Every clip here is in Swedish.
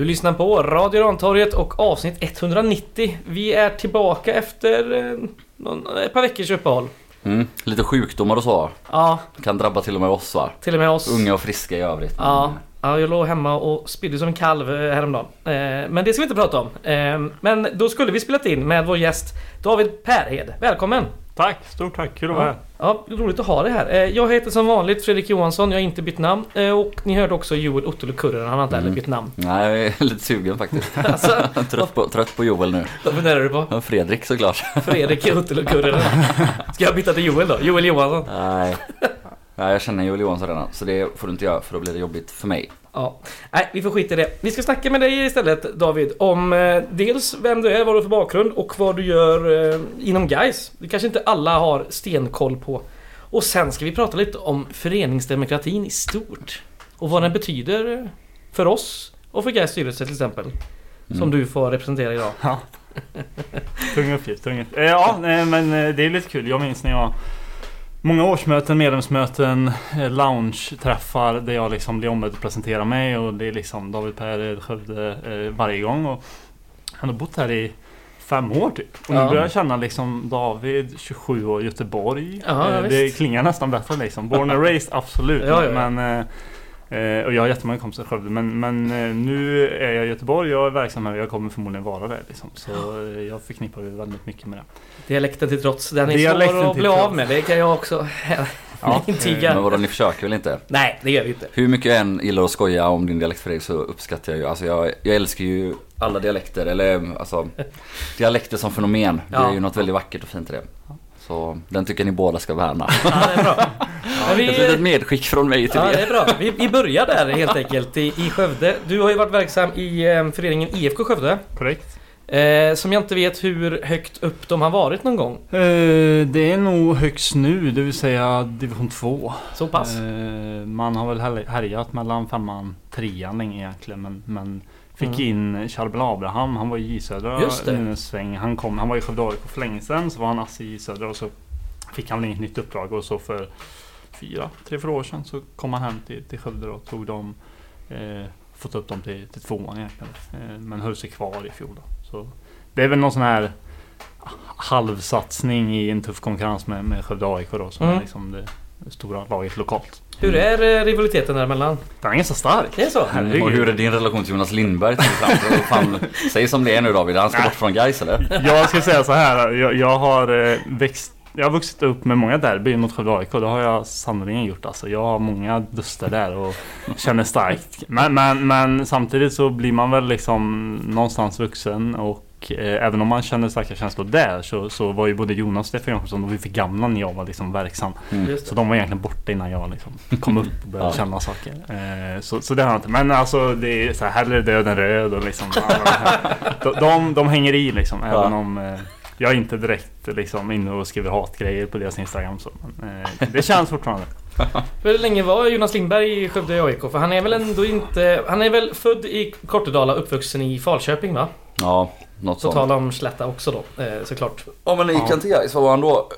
Du lyssnar på Radio Rantorget och avsnitt 190. Vi är tillbaka efter eh, någon, ett par veckors uppehåll. Mm. Lite sjukdomar och så. Ja, Kan drabba till och med oss va? till och med oss. Unga och friska i övrigt. Ja, ja, jag låg hemma och spydde som en kalv eh, häromdagen. Eh, men det ska vi inte prata om. Eh, men då skulle vi spelat in med vår gäst David Perhed. Välkommen! Tack, stort tack. Kul att vara här. Ja, roligt att ha dig här. Eh, jag heter som vanligt Fredrik Johansson, jag har inte bytt namn. Eh, och ni hörde också Joel Ottolo Kurren, han har inte heller Mm. bytt namn. Nej, jag är lite sugen faktiskt. Alltså, trött, på, trött på Joel nu. vad funderar du på? Fredrik såklart. Fredrik Ottolo Kurren. Ska jag byta till Joel då? Joel Johansson? Nej. Nej, jag känner Joel Johansson redan. Så det får du inte göra för då blir det jobbigt för mig. Ja, nej vi får skita i det. Vi ska snacka med dig istället David om eh, dels vem du är, vad du har för bakgrund och vad du gör eh, inom GAIS. Det kanske inte alla har stenkoll på. Och sen ska vi prata lite om föreningsdemokratin i stort. Och vad den betyder för oss och för GAIS styrelse till exempel. Som Mm. du får representera idag. Ja. tung uppgift, tung uppgift. Eh, Ja, men eh, det är lite kul. Jag minns när jag Många årsmöten, medlemsmöten, eh, lounge-träffar där jag liksom blir ombedd att presentera mig och det är liksom David Per Skövde eh, varje gång. Och han har bott här i fem år typ. Och nu Ja. börjar jag känna liksom David, 27 år, Göteborg. Ja, Eh, visst. det klingar nästan bättre liksom. Born and raised, absolut. Ja. Men, eh, Eh, och jag har jättemånga kompisar i Skövde men, men eh, nu är jag i Göteborg, jag är verksam här och jag kommer förmodligen vara där liksom. Så eh, jag förknippar ju väldigt mycket med det. Dialekten till trots, den är svår att bli trots. av med. Det kan jag också Ja, intyga. Men vadå, ni försöker väl inte? Nej, det gör vi inte. Hur mycket jag än gillar att skoja om din dialekt Fredrik så uppskattar jag ju, alltså jag, jag älskar ju alla dialekter, eller alltså dialekter som fenomen. Det Ja. är ju något väldigt vackert och fint i det. Så den tycker ni båda ska värna. Ja, det är bra. Ett litet medskick från mig till ja, det er. är bra. Vi, vi börjar där helt enkelt i, i Skövde. Du har ju varit verksam i eh, föreningen IFK Skövde. korrekt. Eh, som jag inte vet hur högt upp de har varit någon gång. Eh, det är nog högst nu, det vill säga division 2. Så pass. Eh, man har väl här- härjat mellan femman trean länge egentligen men, men fick in Charbel Abraham, han var i J Södra en sväng. Han, kom, han var i Skövde AIK för länge sedan, så var han ass i J Södra och så fick han inget nytt uppdrag och så för fyra, tre, fyra år sedan så kom han hem till, till Skövde och tog dem eh, fått upp dem till, till tvåan egentligen. Eh, men höll sig kvar i fjol då. Så det är väl någon sån här halvsatsning i en tuff konkurrens med, med Skövde AIK då som Mm. är liksom det stora laget lokalt. Hur är eh, rivaliteten däremellan? Den är ganska stark. Det är så? Herregud. Och hur är din relation till Jonas Lindberg till exempel? Fan, Säg som det är nu David, han ska bort från Gais eller? Jag ska säga så här. Jag, jag har eh, växt jag har vuxit upp med många derbyn mot Skövde AIK. Det har jag sannerligen gjort. Alltså, jag har många duster där och känner starkt. Men, men, men samtidigt så blir man väl liksom någonstans vuxen och eh, även om man känner starka känslor där så, så var ju både Jonas och Stefan Jakobsson de var ju för gamla när jag var liksom verksam. Just Så de var egentligen borta innan jag liksom kom upp och började Ja. känna saker. Eh, så, så det har jag inte. Men alltså det är så här, hellre död än röd och liksom. de, de, de hänger i liksom. Ja. Även om eh, jag är inte direkt liksom inne och skriver hatgrejer på deras Instagram. Så, men, eh, det känns fortfarande. Hur länge var Jonas Lindberg i Skövde AIK? För han är väl ändå inte... Han är väl född i Kortedala, uppvuxen i Falköping va? Ja, något På sånt. tal om Slätta också då, eh, såklart. Ja men gick han till Gais, vad var han då?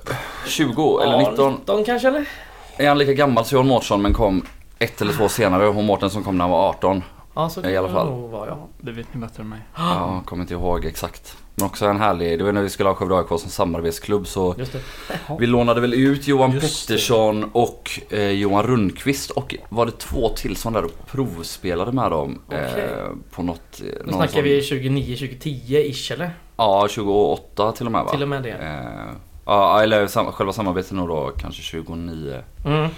20 eller 19? 19 kanske eller? Är han lika gammal som Johan Mårtsson men kom ett eller två senare och Mårtensson kom när han var 18? Ja, så I alla kan det nog vara, ja. Det vet ni bättre än mig. Ja, kommer inte ihåg exakt. Men också en härlig, det var när vi skulle ha Skövde AIK som samarbetsklubb så det. vi lånade väl ut Johan Just det. Pettersson och eh, Johan Rundqvist och var det två till som där och provspelade med dem Okej. eh, på något... eh, Nu någon snackar sån- vi 29-2010-ish eller? Ja, 28 till och med va? Till och med det. Eh, ja, eller sam- själva samarbetet nog då kanske 29 Mm.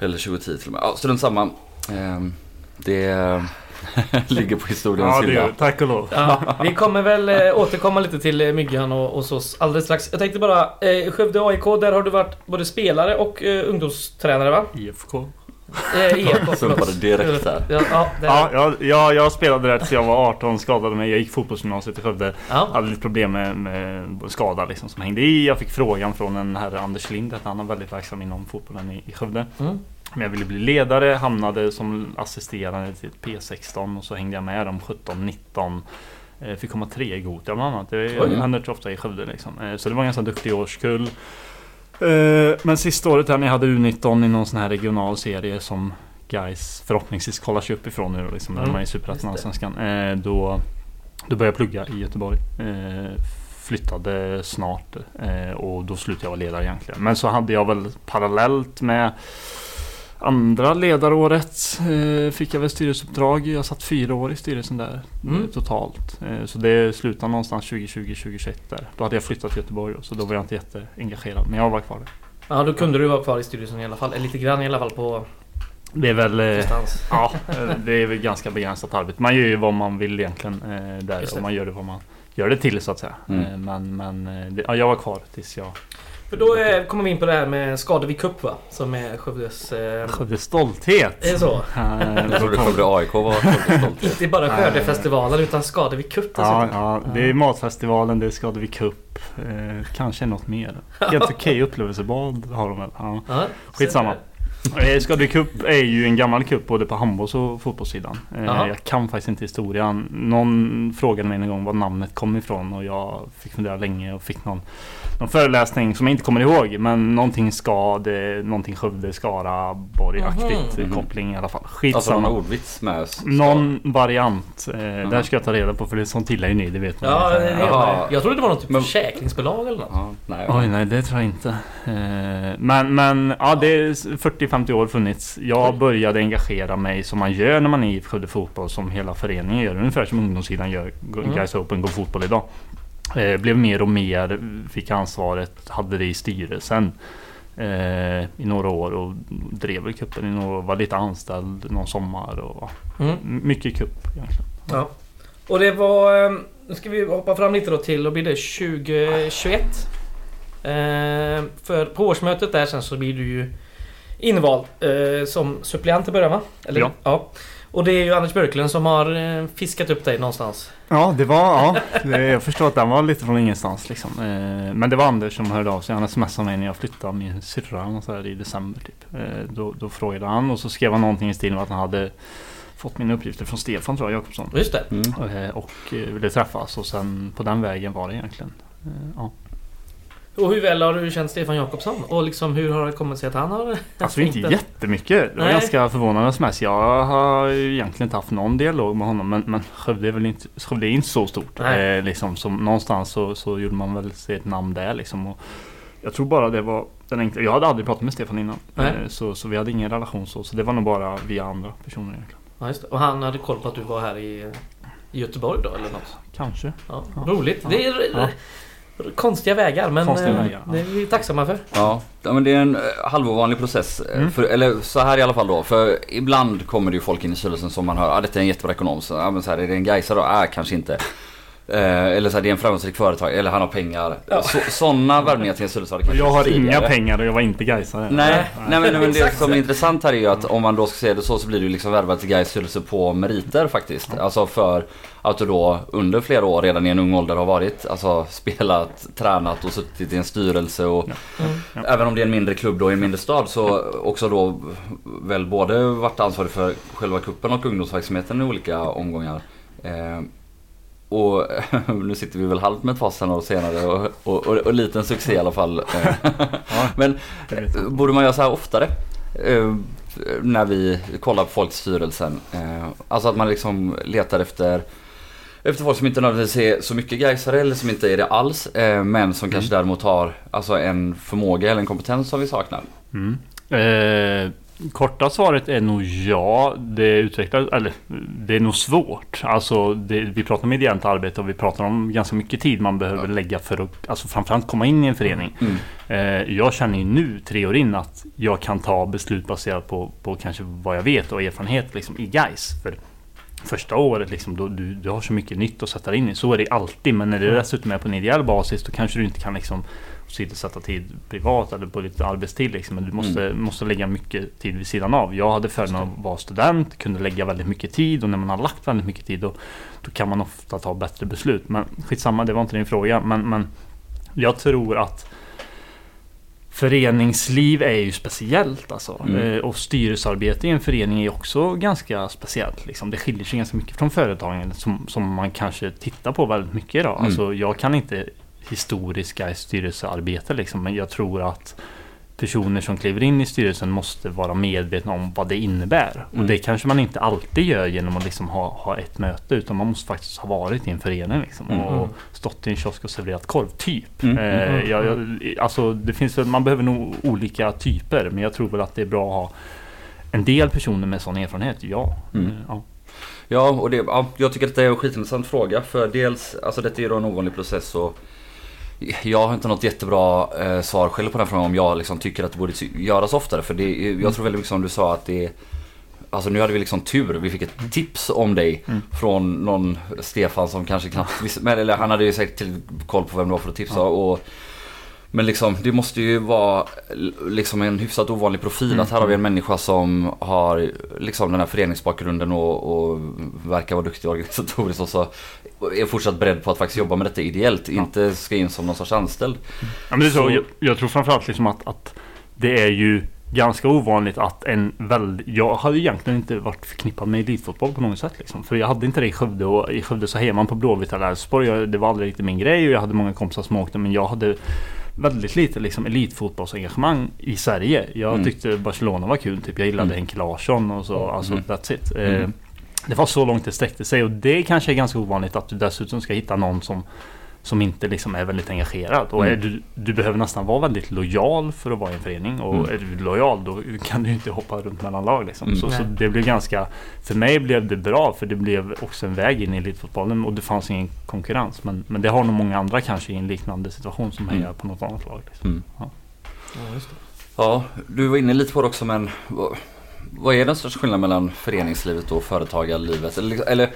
eller 2010 till och med. Ja, strunt samma. Eh, det ligger på historiens Ja, det hylla. gör Tack och lov. Ja, vi kommer väl eh, återkomma lite till eh, Myggan och, och så alldeles strax. Jag tänkte bara, eh, Skövde AIK, där har du varit både spelare och eh, ungdomstränare va? IFK. Eh, Sumpade förlåt. direkt där. Ja, ja, där. Ja, jag, jag, jag spelade där tills jag var 18, skadade mig. Jag gick fotbollsgymnasiet i Skövde. ja. hade lite problem med, med skada liksom, som hängde i. Jag fick frågan från en herre, Anders Lind, att han är väldigt verksam inom fotbollen i, i Skövde. Mm. Men jag ville bli ledare, hamnade som assisterande till P16 och så hängde jag med dem 17-19. Eh, Fick komma tre i Gothia bland annat. Det Oj. händer inte ofta i Skövde liksom. Eh, Så det var en ganska duktig årskull. Eh, Men sista året här när jag hade U19 i någon sån här regional serie som Guys förhoppningsvis kollar sig uppifrån nu då, liksom, när Mm, de är i Superettan. Allsvenskan. Då, då började jag plugga i Göteborg. Flyttade snart eh, och då slutade jag vara ledare egentligen. Men så hade jag väl parallellt med andra ledaråret eh, fick jag väl styrelseuppdrag. Jag satt fyra år i styrelsen där Mm. eh, totalt. Eh, så det slutade någonstans 2020-2021 där. Då hade jag flyttat till Göteborg så då var jag inte jätteengagerad. Men jag var kvar där. Ja, då kunde du vara kvar i styrelsen i alla fall. Eller lite grann i alla fall på Det är väl... Eh, distans. ja, det är väl ganska begränsat arbete. Man gör ju vad man vill egentligen eh, där och man gör det vad man gör det till så att säga. Mm. Eh, men men det, ja, jag var kvar tills jag... För då eh, kommer vi in på det här med Skadevik Cup va? Som är Skövdes... Eh, Skövde stolthet! är det så? Jag trodde Skövde AIK var Skövde stolt. Inte bara Nej. Skördefestivalen utan Skadevik Cup Ja, dessutom. ja, det är Matfestivalen, det är Skadevik Cup. Eh, kanske något mer. Helt okej upplevelsebad har de väl. Ja. Ja, Skitsamma. Eh, Skadevik Cup är ju en gammal cup både på handbolls och fotbollssidan. Eh, Jaha. jag kan faktiskt inte historien. Någon frågade mig en gång var namnet kom ifrån och jag fick fundera länge och fick någon, någon föreläsning som jag inte kommer ihåg. Men någonting Skade, någonting Skövde, Skara, Borg-aktigt Mhm. koppling i alla fall. Alltså Skitsamma. någon ordvits med s- Någon variant. Eh, Mhm. Där ska jag ta reda på för det är sånt gillar ju ni, det vet man. Ja, det vet Jaha. man ju. Jag trodde det var något typ Men- försäkringsbolag eller något. Ja, nej. Oj nej det tror jag inte. Eh, Men, men ja det är 40-50 år funnits. Jag började engagera mig som man gör när man är i Skövde Fotboll som hela föreningen gör. Ungefär som ungdomssidan gör. Mm. Guys Open Go Fotboll idag. Eh, Blev mer och mer, fick ansvaret, hade det i styrelsen. eh, I några år och drev väl cupen i några år. Var lite anställd någon sommar och Mm. mycket cup egentligen. Ja. Och det var... eh, Nu ska vi hoppa fram lite då till, då blir det 2021. Eh, för på årsmötet där sen så blir du ju invald eh, som suppleant i början va? Eller, Ja. Och det är ju Anders Björklund som har eh, fiskat upp dig någonstans. Ja, det var, ja. Det, jag förstår att den var lite från ingenstans liksom. Eh, men det var Anders som hörde av sig. Han smsade mig när jag flyttade min syrra och så här, i december typ. Eh, då, då frågade han och så skrev han någonting i stil med att han hade fått mina uppgifter från Stefan tror jag, Jakobsson. Just det. Mm. Och eh, ville träffas och sen på den vägen var det egentligen. Eh, ja. Och hur väl har du känt Stefan Jakobsson? Och liksom hur har det kommit sig att han har... Alltså inte jättemycket. Det var Nej. ganska förvånande sms. Jag har egentligen inte haft någon dialog med honom. Men, men Skövde är väl inte, Skövde är inte så stort. Eh, liksom, som någonstans så, så gjorde man väl sig ett namn där liksom. Och jag tror bara det var den enkla. Jag hade aldrig pratat med Stefan innan. Eh, så, så vi hade ingen relation så. Så det var nog bara via andra personer egentligen. Ja, just det. Och han hade koll på att du var här i, i Göteborg då eller något? Kanske. Ja, Ja. roligt. Ja. Det är Ja. Konstiga vägar men Konstiga eh, vägar, ja. det är vi tacksamma för. Ja, ja, men det är en eh, halvovanlig process. eh, Mm. För, eller så här i alla fall då. För ibland kommer det ju folk in i styrelsen som man hör, ah, detta är en jättebra ekonom. Så, ah, men så här, är det en Gaisare då? Ah, kanske inte. Eh, eller så här, det är en framgångsrik företag. Eller han har pengar. Ja. Så, sådana värvningar till en det kanske Jag har tidigare. inga pengar och jag var inte Gaisare. Nej, nej men, nej, men det Exakt som är intressant här är ju att om man då ska se det så så blir du liksom värvad till Gais styrelse på meriter faktiskt. Alltså för att du då under flera år redan i en ung ålder har varit, alltså spelat, tränat och suttit i en styrelse och Mm. Ja. även om det är en mindre klubb då i en mindre stad så också då väl både varit ansvarig för själva kuppen och ungdomsverksamheten i olika omgångar. Och nu sitter vi väl halvt med ett några år senare och, och, och, och liten succé i alla fall. Eh, Men. Borde man göra så här oftare? Eh, när vi kollar på folk i styrelsen. Eh, alltså att man liksom letar efter efter folk som inte nödvändigtvis är så mycket gaisare eller som inte är det alls. Men som kanske däremot har alltså en förmåga eller en kompetens som vi saknar. Mm. Eh, korta svaret är nog ja. Det utvecklar, eller det är nog svårt. Alltså det, vi pratar om ideellt arbete och vi pratar om ganska mycket tid man behöver Ja. lägga för att alltså framförallt komma in i en förening. Mm. Eh, jag känner ju nu tre år in att jag kan ta beslut baserat på, på kanske vad jag vet och erfarenhet liksom, i guys. För första året liksom, då, du, du har så mycket nytt att sätta in i. Så är det alltid. Men när det dessutom är på en ideell basis då kanske du inte kan liksom sätta tid privat eller på lite arbetstid. Liksom. Men du måste, måste lägga mycket tid vid sidan av. Jag hade fördelen att vara student, kunde lägga väldigt mycket tid och när man har lagt väldigt mycket tid då, då kan man ofta ta bättre beslut. Men skitsamma, det var inte din fråga. Men, men jag tror att Föreningsliv är ju speciellt alltså. Mm. Eh, Och styrelsearbete i en förening är också ganska speciellt. Liksom. Det skiljer sig ganska mycket från företagen som, som man kanske tittar på väldigt mycket idag. Mm. Alltså, jag kan inte historiska styrelsearbete liksom, men jag tror att personer som kliver in i styrelsen måste vara medvetna om vad det innebär. Mm. Och det kanske man inte alltid gör genom att liksom ha, ha ett möte utan man måste faktiskt ha varit i en förening liksom, Mm. och stått i en kiosk och serverat korv, typ. Mm. Eh, Mm. jag, jag, alltså, det finns man behöver nog olika typer men jag tror väl att det är bra att ha en del personer med sån erfarenhet, ja. Mm. Eh, ja. Ja, och det, ja, jag tycker att det är en skitintressant fråga. För dels, alltså detta är ju då en ovanlig process och jag har inte något jättebra eh, svar själv på den frågan om jag liksom tycker att det borde göras oftare. För det, jag tror väldigt mycket som du sa att det Alltså nu hade vi liksom tur. Vi fick ett tips om dig Mm. från någon Stefan som kanske knappt visste, eller han hade ju säkert till koll på vem det var för att tipsa. Och, men liksom det måste ju vara liksom en hyfsat ovanlig profil. Mm. Att här har vi en människa som har liksom den här föreningsbakgrunden och, och verkar vara duktig organisatoriskt och så är fortsatt beredd på att faktiskt jobba med detta ideellt. Inte ska in som någon sorts anställd. Ja, men det är så, Så- jag, jag tror framförallt liksom att, att det är ju ganska ovanligt att en väldigt... Jag hade egentligen inte varit förknippad med elitfotboll på något sätt. Liksom. För jag hade inte det i Skövde och i Skövde så hejar man på Blåvitt eller Elfsborg. Det var aldrig riktigt min grej och jag hade många kompisar som åkte men jag hade väldigt lite liksom, elitfotbollsengagemang i Sverige. Jag Mm. tyckte Barcelona var kul. Typ. Jag gillade Mm. Henke Larsson och så. Alltså, Mm. that's it. Mm. Eh, det var så långt det sträckte sig och det kanske är ganska ovanligt att du dessutom ska hitta någon som som inte liksom är väldigt engagerad. Och är Mm. du, du behöver nästan vara väldigt lojal för att vara i en förening. Och Mm. är du lojal då kan du inte hoppa runt mellan lag. Liksom. Mm. Så, så det blev ganska... För mig blev det bra för det blev också en väg in i elitfotbollen och det fanns ingen konkurrens. Men, men det har nog många andra kanske i en liknande situation som Mm. hejar på något annat lag. Liksom. Mm. Ja, just det. Ja, du var inne lite på det också men vad, är den största skillnaden mellan föreningslivet och företagarlivet? Eller, liksom- eller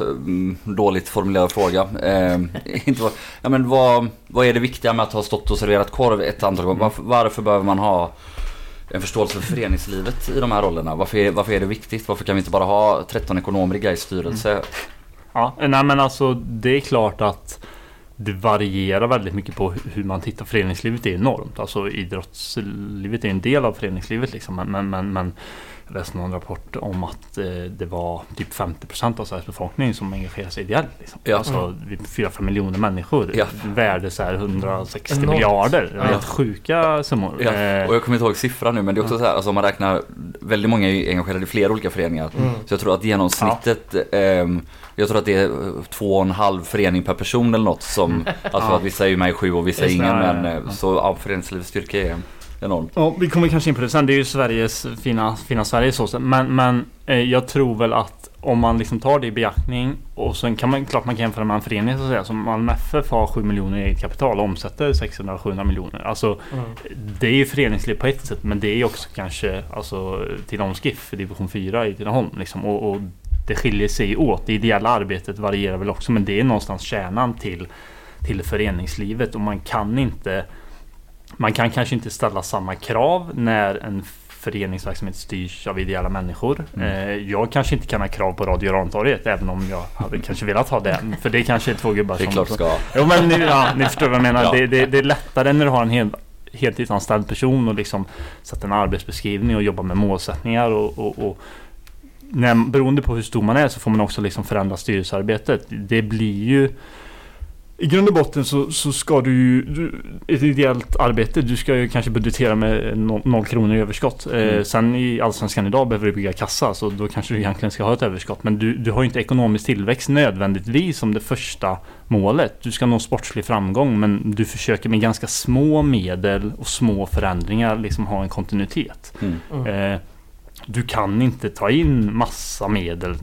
mm, dåligt formulerad fråga. Eh, inte vad, ja, men vad, vad är det viktiga med att ha stått och serverat korv ett antal gånger? Varför, varför behöver man ha en förståelse för föreningslivet i de här rollerna? Varför är, varför är det viktigt? Varför kan vi inte bara ha 13 ekonomer i Gais styrelse? Mm. Ja, nej men alltså det är klart att det varierar väldigt mycket på hur man tittar. Föreningslivet är enormt. Alltså idrottslivet är en del av föreningslivet liksom. Men, men, men, läste någon rapport om att eh, det var typ 50% av Sveriges befolkning som engagerar sig ideellt. Liksom. Ja. Alltså vi är 4-5 miljoner människor. Ja. Värde så här 160 Enormt. miljarder. Det Ja. Helt sjuka summor. Ja, Eh, och jag kommer inte ihåg siffran nu men det är också så här, alltså om man räknar, väldigt många är engagerade i flera olika föreningar. Mm. Så jag tror att genomsnittet, ehm, jag tror att det är eh, två och en halv förening per person eller något som, alltså Ja. att vissa är ju med i sju och vissa är ingen ja, men ja, eh, ja. så ja, föreningslivets styrka är enormt. Ja, vi kommer kanske in på det sen. Det är ju Sveriges fina, fina Sverige så. Men, men eh, jag tror väl att om man liksom tar det i beaktning och sen kan man klart man kan jämföra med en förening så att säga. Som Malmö FF har 7 miljoner i eget kapital och omsätter 600-700 miljoner. Alltså Mm. det är ju föreningsliv på ett sätt men det är ju också kanske alltså Tidaholms GIF för division 4 i Tidaholm liksom. Och, och det skiljer sig åt. Det ideella arbetet varierar väl också men det är någonstans kärnan till, till föreningslivet och man kan inte man kan kanske inte ställa samma krav när en föreningsverksamhet styrs av ideella människor. Mm. Eh, jag kanske inte kan ha krav på Radio Rantorget även om jag hade kanske velat ha det. För det kanske är två gubbar Det är som... klart ska. Jo men ni, ja, ni förstår vad jag menar. Ja. Det, det, det är lättare när du har en hel, heltidsanställd person och liksom sätta en arbetsbeskrivning och jobba med målsättningar och, och, och när, beroende på hur stor man är så får man också liksom förändra styrelsearbetet. Det blir ju i grund och botten så, så ska du ju... Du, ett ideellt arbete, du ska ju kanske budgetera med noll, noll kronor i överskott. Eh, Mm. sen i Allsvenskan idag behöver du bygga kassa, så då kanske du egentligen ska ha ett överskott. Men du, du har ju inte ekonomisk tillväxt nödvändigtvis som det första målet. Du ska nå sportslig framgång, men du försöker med ganska små medel och små förändringar liksom ha en kontinuitet. Mm. Mm. Eh, du kan inte ta in massa medel eh,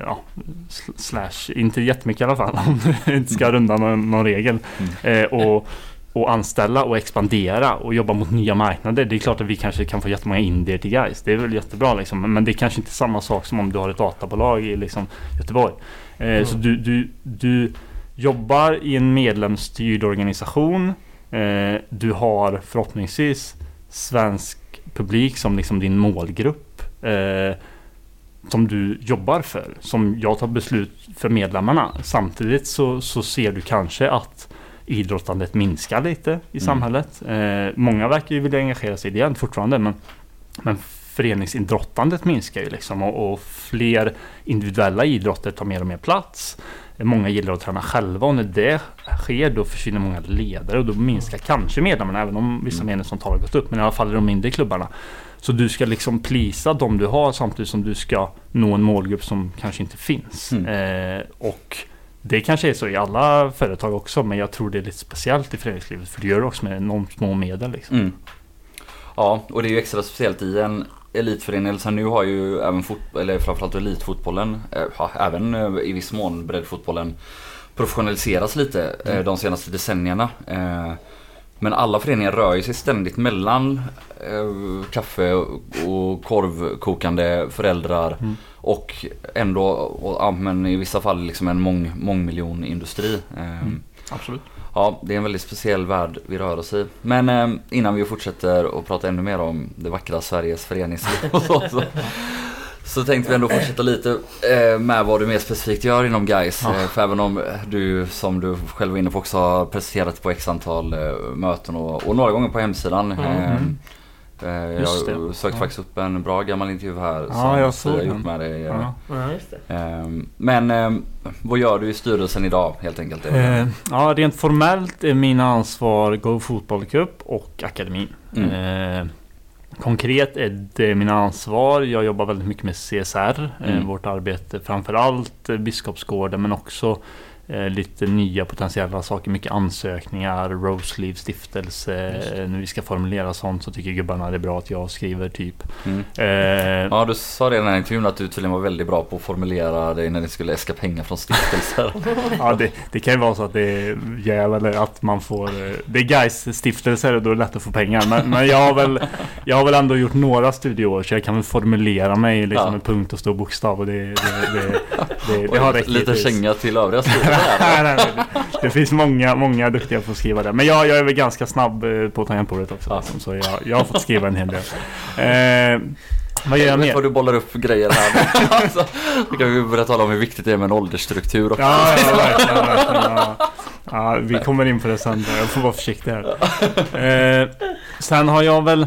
ja, sl- slash, inte jättemycket i alla fall om du inte ska runda någon, någon regel. Eh, och, och anställa och expandera och jobba mot nya marknader. Det är klart att vi kanske kan få jättemånga indier till guys. Det är väl jättebra liksom. Men det är kanske inte samma sak som om du har ett databolag i liksom, Göteborg. Eh, Så du, du, du jobbar i en medlemsstyrd organisation. Eh, du har förhoppningsvis svensk publik som liksom din målgrupp. Som du jobbar för. Som jag tar beslut för medlemmarna. Samtidigt så, så ser du kanske att idrottandet minskar lite i Mm. samhället. Eh, många verkar ju vilja engagera sig ideellt fortfarande. Men, men föreningsidrottandet minskar ju liksom. Och, och fler individuella idrotter tar mer och mer plats. Många gillar att träna själva och när det sker då försvinner många ledare och då minskar kanske medlemmarna även om vissa Mm. medlemsantal har gått upp. Men i alla fall i de mindre klubbarna. Så du ska liksom plisa de du har samtidigt som du ska nå en målgrupp som kanske inte finns. Mm. Eh, och det kanske är så i alla företag också men jag tror det är lite speciellt i föreningslivet för du gör det också med enormt små medel. Liksom. Mm. Ja, och det är ju extra speciellt i en elitförening. Här, nu har ju även fot- eller framförallt elitfotbollen, eh, ja, även eh, i viss mån breddfotbollen professionaliserats lite eh, Mm. de senaste decennierna. Men alla föreningar rör ju sig ständigt mellan eh, kaffe och korvkokande föräldrar Mm. och ändå, och, ja, men i vissa fall liksom en mång, mångmiljonindustri. Eh, Mm. Absolut. Ja, det är en väldigt speciell värld vi rör oss i. Men eh, innan vi fortsätter och prata ännu mer om det vackra Sveriges föreningsliv och så, så, så tänkte vi ändå fortsätta lite eh, med vad du mer specifikt gör inom Gais. Ja. Eh, för även om du, som du själv var inne på också, har presenterat på x antal eh, möten och, och några gånger på hemsidan. Mm. Just jag det. sökte Ja. faktiskt upp en bra gammal intervju här Ja, som jag såg har gjort med dig. Ja. Ja, just det. Eh, men eh, vad gör du i styrelsen idag helt enkelt? Ja, rent formellt är mina ansvar Go Fotboll Cup och akademin. Mm. Konkret är det mina ansvar. Jag jobbar väldigt mycket med CSR. Eh, Mm. vårt arbete framförallt eh, Biskopsgården men också lite nya potentiella saker. Mycket ansökningar, Roseleaf stiftelse. Eh, när vi ska formulera sånt så tycker gubbarna det är bra att jag skriver typ. Mm. Eh, Ja, du sa det i den här intervjun att du tydligen var väldigt bra på att formulera dig när ni skulle äska pengar från stiftelser. Ja, det, det kan ju vara så att det är jäv eller att man får... eh, Det är guys stiftelser och då är det lätt att få pengar. Men, men jag, har väl, jag har väl ändå gjort några studieår så jag kan väl formulera mig liksom Ja. med punkt och stor bokstav och det, det, det, det, det Oj, har räckt lite känga till övriga Nej, här. nej, nej. Det finns många, många duktiga på att skriva det. Men jag, jag är väl ganska snabb eh, på tangentbordet också. Liksom, så jag, jag har fått skriva en hel del. Eh, vad gör jag mer? vad du bollar upp grejer här. alltså, då kan vi börja tala om hur viktigt det är med en åldersstruktur också. Ja, ja verkligen. verkligen ja. Ja, vi kommer in på det sen. Jag får vara försiktig här. Eh, sen har jag väl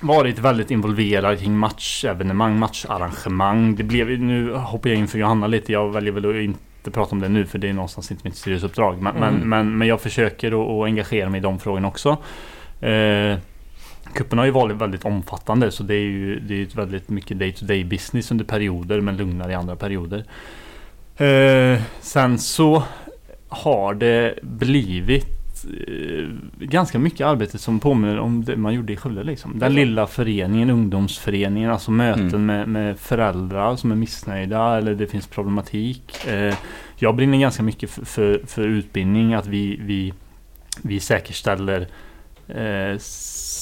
varit väldigt involverad kring matchevenemang, matcharrangemang. Det blev, nu hoppar jag in för Johanna lite. Jag väljer väl att inte prata om det nu för det är någonstans inte mitt styrelseuppdrag. Men, Mm. men, men, men jag försöker att, engagera mig i de frågorna också. Eh, Kuppen har ju varit väldigt omfattande så det är ju det är väldigt mycket day to day business under perioder men lugnare i andra perioder. Eh, sen så har det blivit ganska mycket arbete som påminner om det man gjorde i Skövde liksom. Den lilla föreningen, ungdomsföreningen, alltså möten Mm. med, med föräldrar som är missnöjda eller det finns problematik. Eh, jag brinner ganska mycket för, för, för utbildning, att vi, vi, vi säkerställer eh,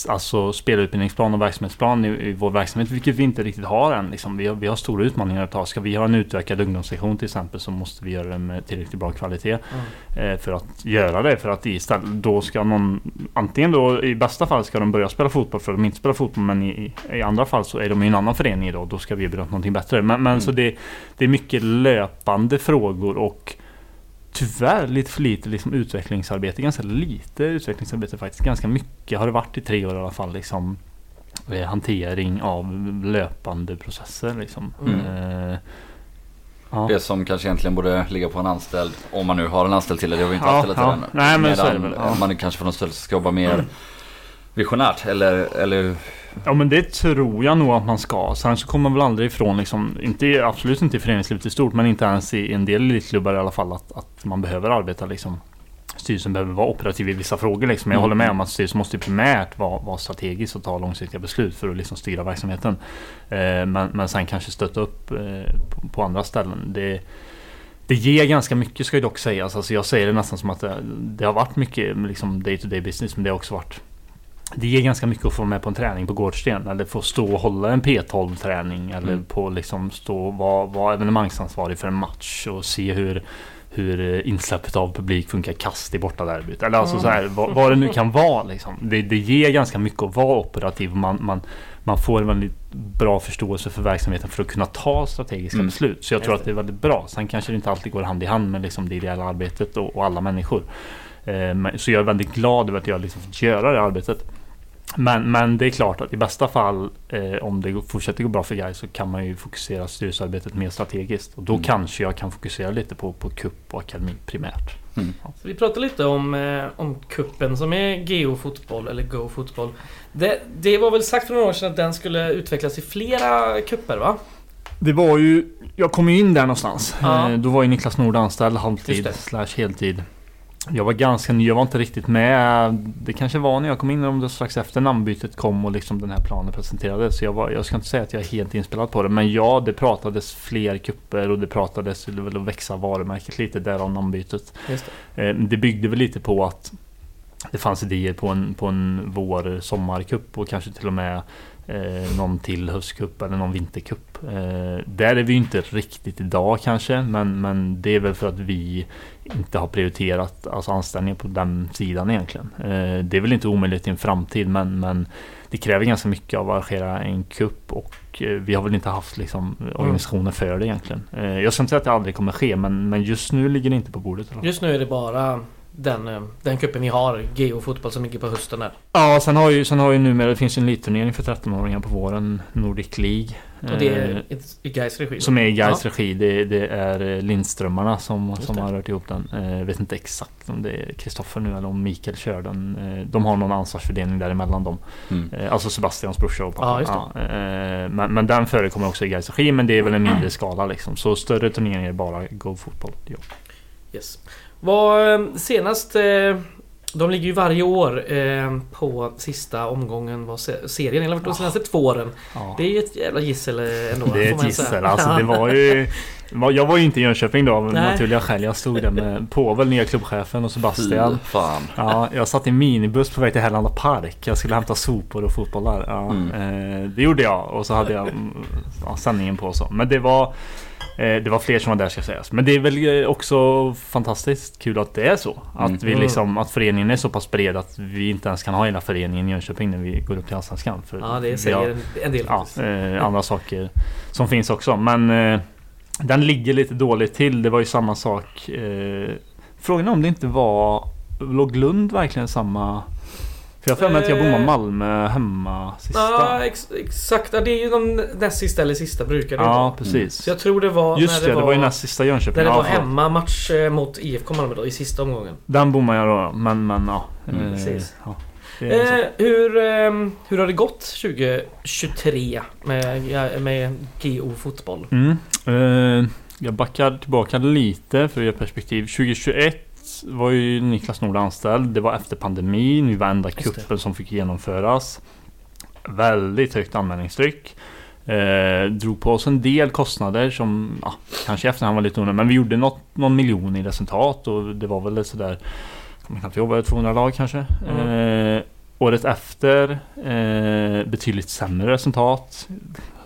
alltså spelutbildningsplan och verksamhetsplan i, i vår verksamhet, vilket vi inte riktigt har än. Liksom. Vi, har, vi har stora utmaningar att ta. Ska vi ha en utökad ungdomssektion till exempel så måste vi göra det med tillräckligt bra kvalitet eh, för att göra det. För att istället då ska någon, antingen då i bästa fall ska de börja spela fotboll för att de inte spelar fotboll men i, i andra fall så är de i en annan förening idag. Då ska vi erbjuda någonting bättre. Men, men Mm. så det, det är mycket löpande frågor och Tyvärr lite för lite liksom utvecklingsarbete, ganska lite utvecklingsarbete faktiskt. Ganska mycket har det varit i tre år i alla fall. Liksom, eh, hantering av löpande processer. Liksom. Mm. Eh, ja. Det som kanske egentligen borde ligga på en anställd, om man nu har en anställd till det, det har vi inte Ja, hela ja. tiden. Nej, men så är det Medan väl, ja. man kanske från en styrelse ska jobba mer visionärt eller, eller Ja men det tror jag nog att man ska. Sen så kommer man väl aldrig ifrån liksom, inte, absolut inte i föreningslivet i stort, men inte ens i en del elitklubbar i alla fall att, att man behöver arbeta liksom. Styrelsen behöver vara operativ i vissa frågor liksom. Jag Mm. håller med om att styrelsen måste primärt vara, vara strategisk och ta långsiktiga beslut för att liksom styra verksamheten. Eh, men, men sen kanske stötta upp eh, på, på andra ställen. Det, det ger ganska mycket ska ju dock sägas. Alltså jag säger det nästan som att det, det har varit mycket liksom day to day business men det har också varit det ger ganska mycket att få med på en träning på Gårdsten eller få stå och hålla en P12 träning eller Mm. på liksom stå och vara, vara evenemangsansvarig för en match och se hur hur eh, insläppet av publik funkar kast i bortaderbyt. Eller alltså Mm. så här, vad, vad det nu kan vara liksom. Det, det ger ganska mycket att vara operativ. Man, man, man får en väldigt bra förståelse för verksamheten för att kunna ta strategiska Mm. beslut. Så jag tror att det är väldigt bra. Sen kanske det inte alltid går hand i hand med liksom det ideella arbetet och, och alla människor. Eh, så jag är väldigt glad över att jag liksom fått göra det arbetet. Men, men det är klart att i bästa fall eh, om det fortsätter gå bra för Gais så kan man ju fokusera styrelsearbetet mer strategiskt. Och då Mm. kanske jag kan fokusera lite på, på cup och akademi primärt. Så vi pratar lite om, eh, om kuppen som är Geo fotboll eller Go fotboll. Det, det var väl sagt för några år sedan att den skulle utvecklas i flera kupper va? Det var ju, jag kom ju in där någonstans. Ja. Eh, Då var ju Niklas Nord anställd halvtid slash heltid. Jag var ganska ny, jag var inte riktigt med. Det kanske var när jag kom in om det strax efter namnbytet kom och liksom den här planen presenterades. Så jag, var, jag ska inte säga att jag är helt inspelad på det. Men ja, det pratades fler kupper och det pratades väl att växa varumärket lite, därav namnbytet. Just det. Eh, Det byggde väl lite på att det fanns idéer på en, på en vår sommarkupp och kanske till och med eh, någon till höstkupp eller någon vinterkupp. Eh, där är vi ju inte riktigt idag kanske men, men det är väl för att vi inte har prioriterat alltså anställningar på den sidan egentligen. Eh, det är väl inte omöjligt i en framtid men, men det kräver ganska mycket av att arrangera en kupp och eh, vi har väl inte haft liksom, organisationer för det egentligen. Eh, jag ska inte säga att det aldrig kommer ske men, men just nu ligger det inte på bordet. Just nu är det bara den, eh, den kuppen vi har, Geo fotboll, som ligger på hösten där. Ja, sen har ju, sen har ju numera, det finns ju en elitturnering för 13-åringar på våren, Nordic League. Och det eh, är i Gais regi. som är i Gais Ja. regi. Det, det är eh, Lindströmmarna som, Just som det. har rört ihop den. Eh, Jag vet inte exakt om det är Kristoffer nu eller om Mikael kör den. Eh, De har någon ansvarsfördelning däremellan dem. Mm. Eh, Alltså Sebastians brorsa och pappa. Ja, Ja, eh, men, men den förekommer också i Gais regi men det är väl en mindre skala liksom. Så större turneringar är bara Go Fotboll. Ja. Yes. Vad eh, senast... eh, De ligger ju varje år eh, på sista omgången vad se- serien, eller de senaste två åren. Ja. Det är ju ett jävla gissel ändå. Det är ett gissel. Alltså, det var ju, jag var ju inte i Jönköping då av naturliga skäl. Jag stod där med Povel, nya klubbchefen och Sebastian. Fy fan. Ja, jag satt i en minibuss på väg till Härlanda Park. Jag skulle hämta sopor och fotbollar. Ja, Mm. det gjorde jag och så hade jag mm, ja, sändningen på så. Men det var det var fler som var där ska sägas. Men det är väl eh, också fantastiskt kul att det är så. Att, Mm. vi liksom, att föreningen är så pass bred att vi inte ens kan ha hela föreningen i Jönköping när vi går upp till Allsvenskan. Ja, det vi har- säger en, del ja, eh, andra saker som finns också. Men eh, den ligger lite dåligt till. Det var ju samma sak. Eh, frågan är om det inte var... Låg Lund verkligen samma... För jag har för mig att jag bommade Eh. Malmö hemma sista. Ja, ex, exakt. Ja, det är ju de näst sista eller sista brukar det Ja, precis. Så jag tror det var Just när det, det var ju näst sista Jönköping. När det Ja, var förlåt. hemmamatch eh, mot IFK Malmö då, i sista omgången. Den bommade jag då, men, men ja. Mm, eh, precis. ja det. Eh, hur, ehm, hur har det gått 2023 med, med GO fotboll? Mm. Eh, jag backar tillbaka lite för att ge perspektiv. 2021 var ju Niklas Nord anställd. Det var efter pandemin. Vi var enda kuppen som fick genomföras. Väldigt högt anmälningstryck. Eh, drog på oss en del kostnader som ja, kanske i efterhand var lite onödiga. Men vi gjorde något, någon miljon i resultat och det var väl sådär jag kommer knappt ihåg, var det 200 lag kanske? Mm. Eh, året efter eh, betydligt sämre resultat.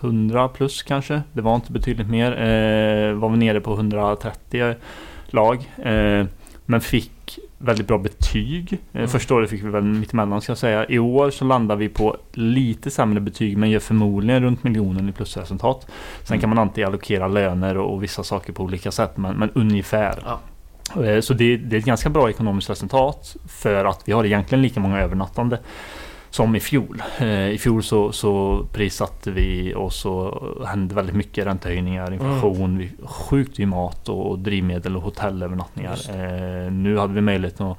100 plus kanske. Det var inte betydligt mer. Eh, var vi nere på 130 lag. Eh, men fick väldigt bra betyg. Eh, Mm. Första året fick vi väl mittemellan ska jag säga. I år så landar vi på lite sämre betyg men gör förmodligen runt miljonen i plusresultat. Sen Mm. kan man alltid allokera löner och, och vissa saker på olika sätt men, men ungefär. Ja. Eh, Så det, det är ett ganska bra ekonomiskt resultat för att vi har egentligen lika många övernattande som i fjol. Eh, I fjol så, så prissatte vi och så hände väldigt mycket räntehöjningar, inflation, vi, sjukt i mat och drivmedel och hotellövernattningar. Eh, nu hade vi möjlighet att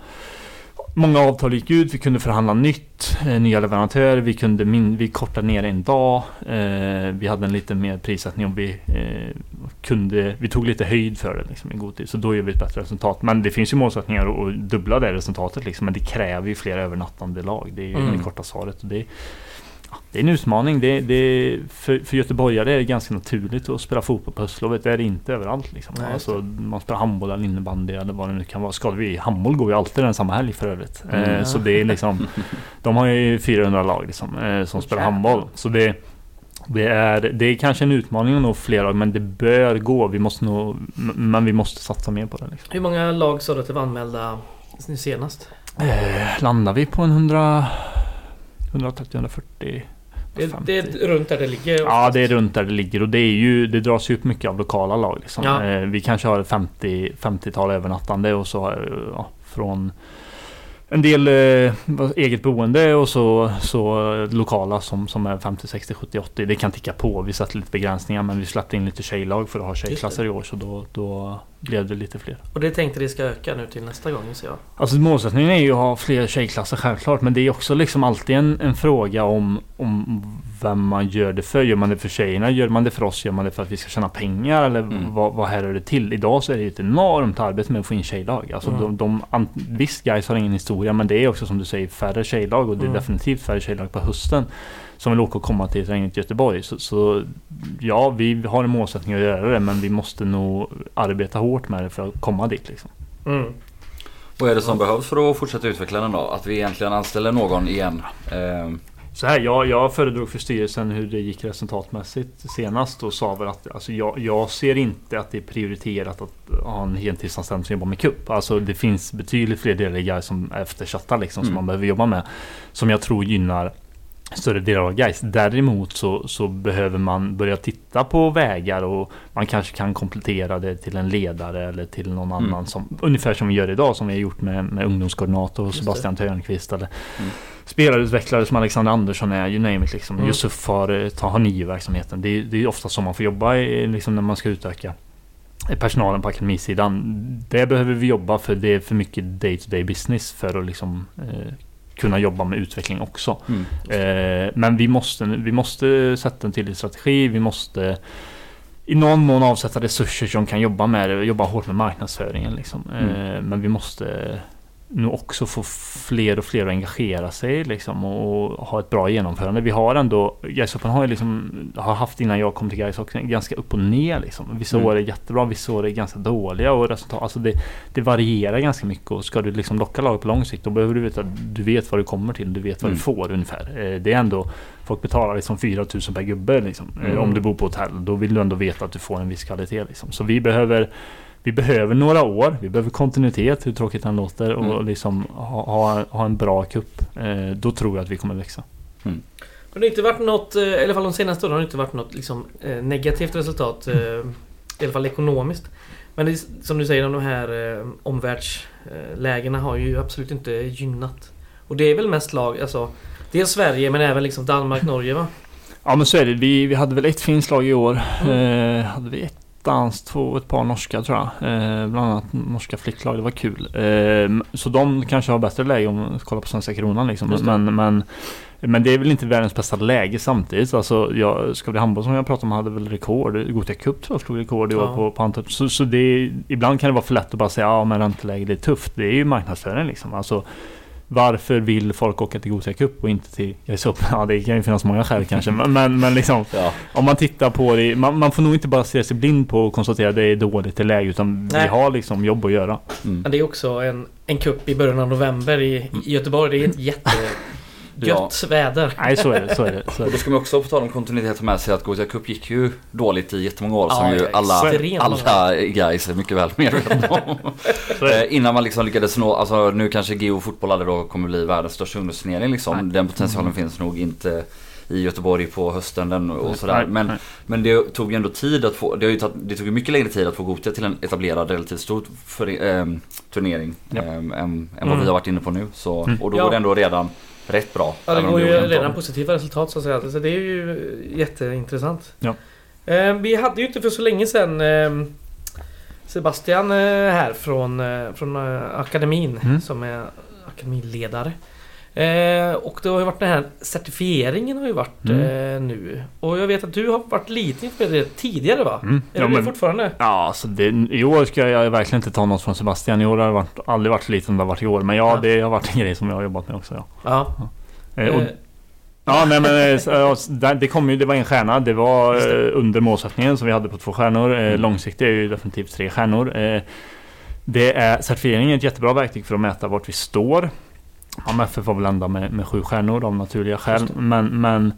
Många avtal gick ut, vi kunde förhandla nytt, eh, nya leverantörer, vi kunde min, vi kortade ner en dag. Eh, vi hade en lite mer prissättning och vi eh, kunde, vi tog lite höjd för det liksom, i god tid. Så då gör vi ett bättre resultat. Men det finns ju målsättningar att- dubbla det resultatet liksom. Men det kräver ju fler övernattande lag. Det är ju Mm. det korta svaret. Och det, det är en utmaning. Det, det, för, för göteborgare är det ganska naturligt att spela fotboll på höstlovet. Det är det inte överallt. Liksom. Nej, alltså, man spelar handboll eller innebandy eller vad det nu kan vara. Ska vi, handboll går ju alltid den samma helg för övrigt. Mm. Eh, så det är liksom De har ju 400 lag liksom, eh, som spelar handboll. Så det, det, är, det är kanske en utmaning att nå fler lag men det bör gå. Vi måste m- men vi måste satsa mer på det. Liksom. Hur många lag sa du att det var anmälda nu senast? Eh, landar vi på en 100 130-140 Det, 50. det är runt där det ligger. Ja det är runt där det ligger och det är ju Det dras ju upp mycket av lokala lag liksom. Ja. eh, Vi kanske har ett 50 50-tal övernattande och så eh, ja, från en del eh, eget boende och så, så lokala som, som är 50, 60, 70, 80. Det kan ticka på. Vi satte lite begränsningar men vi släppte in lite tjejlag för att ha tjejklasser i år. Så då, då blev det lite fler. Och det tänkte det ska öka nu till nästa gång ser jag. Alltså målsättningen är ju att ha fler tjejklasser självklart. Men det är också liksom alltid en, en fråga om, om vem man gör det för. Gör man det för tjejerna? Gör man det för oss? Gör man det för att vi ska tjäna pengar? Eller Mm. vad, vad här är det till? Idag så är det ju ett enormt arbete med att få in tjejlag. Alltså Mm. de, de, an- visst guys har ingen historia men det är också som du säger färre tjejlag och det är Mm. definitivt färre tjejlag på hösten. Som vill åka och komma till terrängen till Göteborg. Så, så ja, vi har en målsättning att göra det men vi måste nog arbeta hårt med det för att komma dit liksom. Mm. Vad är det som behövs för att fortsätta utveckla den då? Att vi egentligen anställer någon igen? Eh, Så här, jag, jag föredrog för styrelsen hur det gick resultatmässigt senast och sa väl att alltså jag, jag ser inte att det är prioriterat att ha en heltidsanställd som jobbar med kupp. Alltså det finns betydligt fler delar som är eftersatta liksom som Mm. man behöver jobba med. Som jag tror gynnar större delar av Gais. Däremot så, så behöver man börja titta på vägar och man kanske kan komplettera det till en ledare eller till någon Mm. annan som ungefär som vi gör idag som vi har gjort med, med ungdomskoordinator och. Sebastian Törnqvist eller Mm. spelarutvecklare som Alexander Andersson är, you name it liksom. Mm. Yusuf har, eh, tar, har NIO-verksamheten. Det, är- det är ofta så man får jobba liksom när man ska utöka personalen på akademisidan. Det behöver vi jobba för det är för mycket day-to-day business för att liksom eh, kunna jobba med utveckling också. mm. Eh, men vi måste, vi måste sätta en tydlig strategi. Vi måste i någon mån avsätta resurser som kan jobba med det. Jobba hårt med marknadsföringen liksom. Mm. Eh, men vi måste nu också få fler och fler att engagera sig liksom, och ha ett bra genomförande. Vi har ändå, Gais har ju liksom, har haft innan jag kom till Gais också, ganska upp och ner liksom. Vissa Mm. år är jättebra, vissa år är ganska dåliga och resultat, alltså det, det varierar ganska mycket och ska du liksom locka lag på lång sikt då behöver du veta, du vet vad du kommer till, du vet vad Mm. du får ungefär. Eh, Det är ändå, folk betalar liksom 4000 per gubbe liksom. Eh, Mm. Om du bor på hotell, då vill du ändå veta att du får en viss kvalitet liksom. Så vi behöver vi behöver några år, vi behöver kontinuitet, hur tråkigt den låter och Mm. liksom ha, ha, ha en bra kupp. Eh, då tror jag att vi kommer växa. Men det har inte varit något, eh, i alla fall de senaste åren har det inte varit något liksom, eh, negativt resultat. eh, I alla fall ekonomiskt. Men det, som du säger, de här eh, omvärldslägena har ju absolut inte gynnat. Och det är väl mest lag, alltså Dels Sverige men även liksom Danmark, Norge va? Ja men så är det. Vi, vi hade väl ett finskt lag i år. Mm. Eh, hade vi ett danskt, två, ett par norska tror jag. Eh, bland annat norska flicklag, det var kul. Eh, så de kanske har bättre läge om man kollar på svenska kronan liksom. Men, men, men det är väl inte världens bästa läge samtidigt. Alltså, jag, ska bli handboll som jag pratade om hade väl rekord. Gothia Cup tror jag slog rekord i år Ja. på, på antal. Så, så det är, ibland kan det vara för lätt att bara säga ja men ränteläget är tufft. Det är ju marknadsföring liksom. Alltså, varför vill folk åka till Gothia Cup och inte till Gais Open? Ja det kan ju finnas många skäl kanske. Men, men, men liksom Ja. om man tittar på det, man, man får nog inte bara se sig blind på och konstatera att det är dåligt i läge utan Nej. vi har liksom jobb att göra. Mm. Men det är också en, en kupp i början av november i, i Göteborg. Det är inte jättegött väder. Nej så är det, så är det. Så är Och då ska man också på tal om kontinuitet med sig att Gothia Cup gick ju dåligt i jättemånga år Ja, som ju ja, alla, alla guys är mycket väl medvetna om. Eh, Innan man liksom lyckades nå, alltså nu kanske Geo fotboll aldrig då kommer bli världens största ungdomsturnering liksom. Nej. Den potentialen finns nog inte i Göteborg på hösten den och sådär. Nej, Men, nej. men det tog ju ändå tid att få, det, har ju tagit, det tog ju mycket längre tid att få Gothia till en etablerad relativt stor för, ehm, turnering. Ja. ehm, än, än vad Mm. vi har varit inne på nu. Så, Mm. Och då Ja. går det ändå redan rätt bra. Ja, det går ju redan bra- positiva resultat så att säga. Så det är ju jätteintressant. Ja. Eh, vi hade ju inte för så länge sedan eh, Sebastian eh, här från, från akademin Mm. som är akademiledare. Eh, och det har ju varit den här certifieringen har ju varit Mm. eh, nu. Och jag vet att du har varit lite inför det tidigare va? Mm. Är Ja, du det men, fortfarande? ja, så det, i år ska jag verkligen inte ta något från Sebastian. I år har det varit, aldrig varit så lite som det har varit i år. Men ja, Ja. det har varit en grej som jag har jobbat med också. Ja, Ja. Eh, och, Eh, ja nej, men eh, det kom ju, det var en stjärna. Det var eh, under målsättningen som vi hade på två stjärnor. Mm. Långsiktigt är ju definitivt tre stjärnor. Det är, certifieringen är ett jättebra verktyg för att mäta vart vi står. AMFF var väl ända med, med sju stjärnor av naturliga skäl. Men, men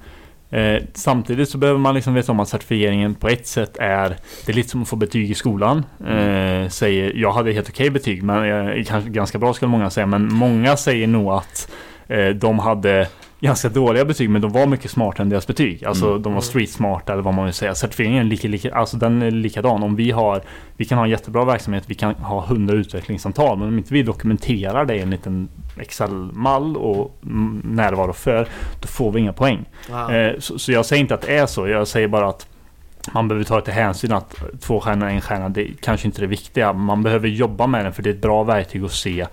eh, samtidigt så behöver man liksom veta om att certifieringen på ett sätt är Det är lite som att få betyg i skolan. Eh, säger, jag hade helt okej betyg, men eh, kanske ganska bra skulle många säga. Men många säger nog att eh, de hade ganska dåliga betyg men de var mycket smartare än deras betyg. Alltså Mm. de var street smart eller vad man vill säga. Certifieringen är lika, lika, alltså den är likadan. Om vi har Vi kan ha en jättebra verksamhet, vi kan ha 100 utvecklingssamtal men om inte vi dokumenterar det enligt en, Excel-mall och närvaro för, då får vi inga poäng. Ja. Eh, så, så jag säger inte att det är så. Jag säger bara att man behöver ta till hänsyn att två stjärnor och en stjärna, det är kanske inte det viktiga. Man behöver jobba med den för det är ett bra verktyg att se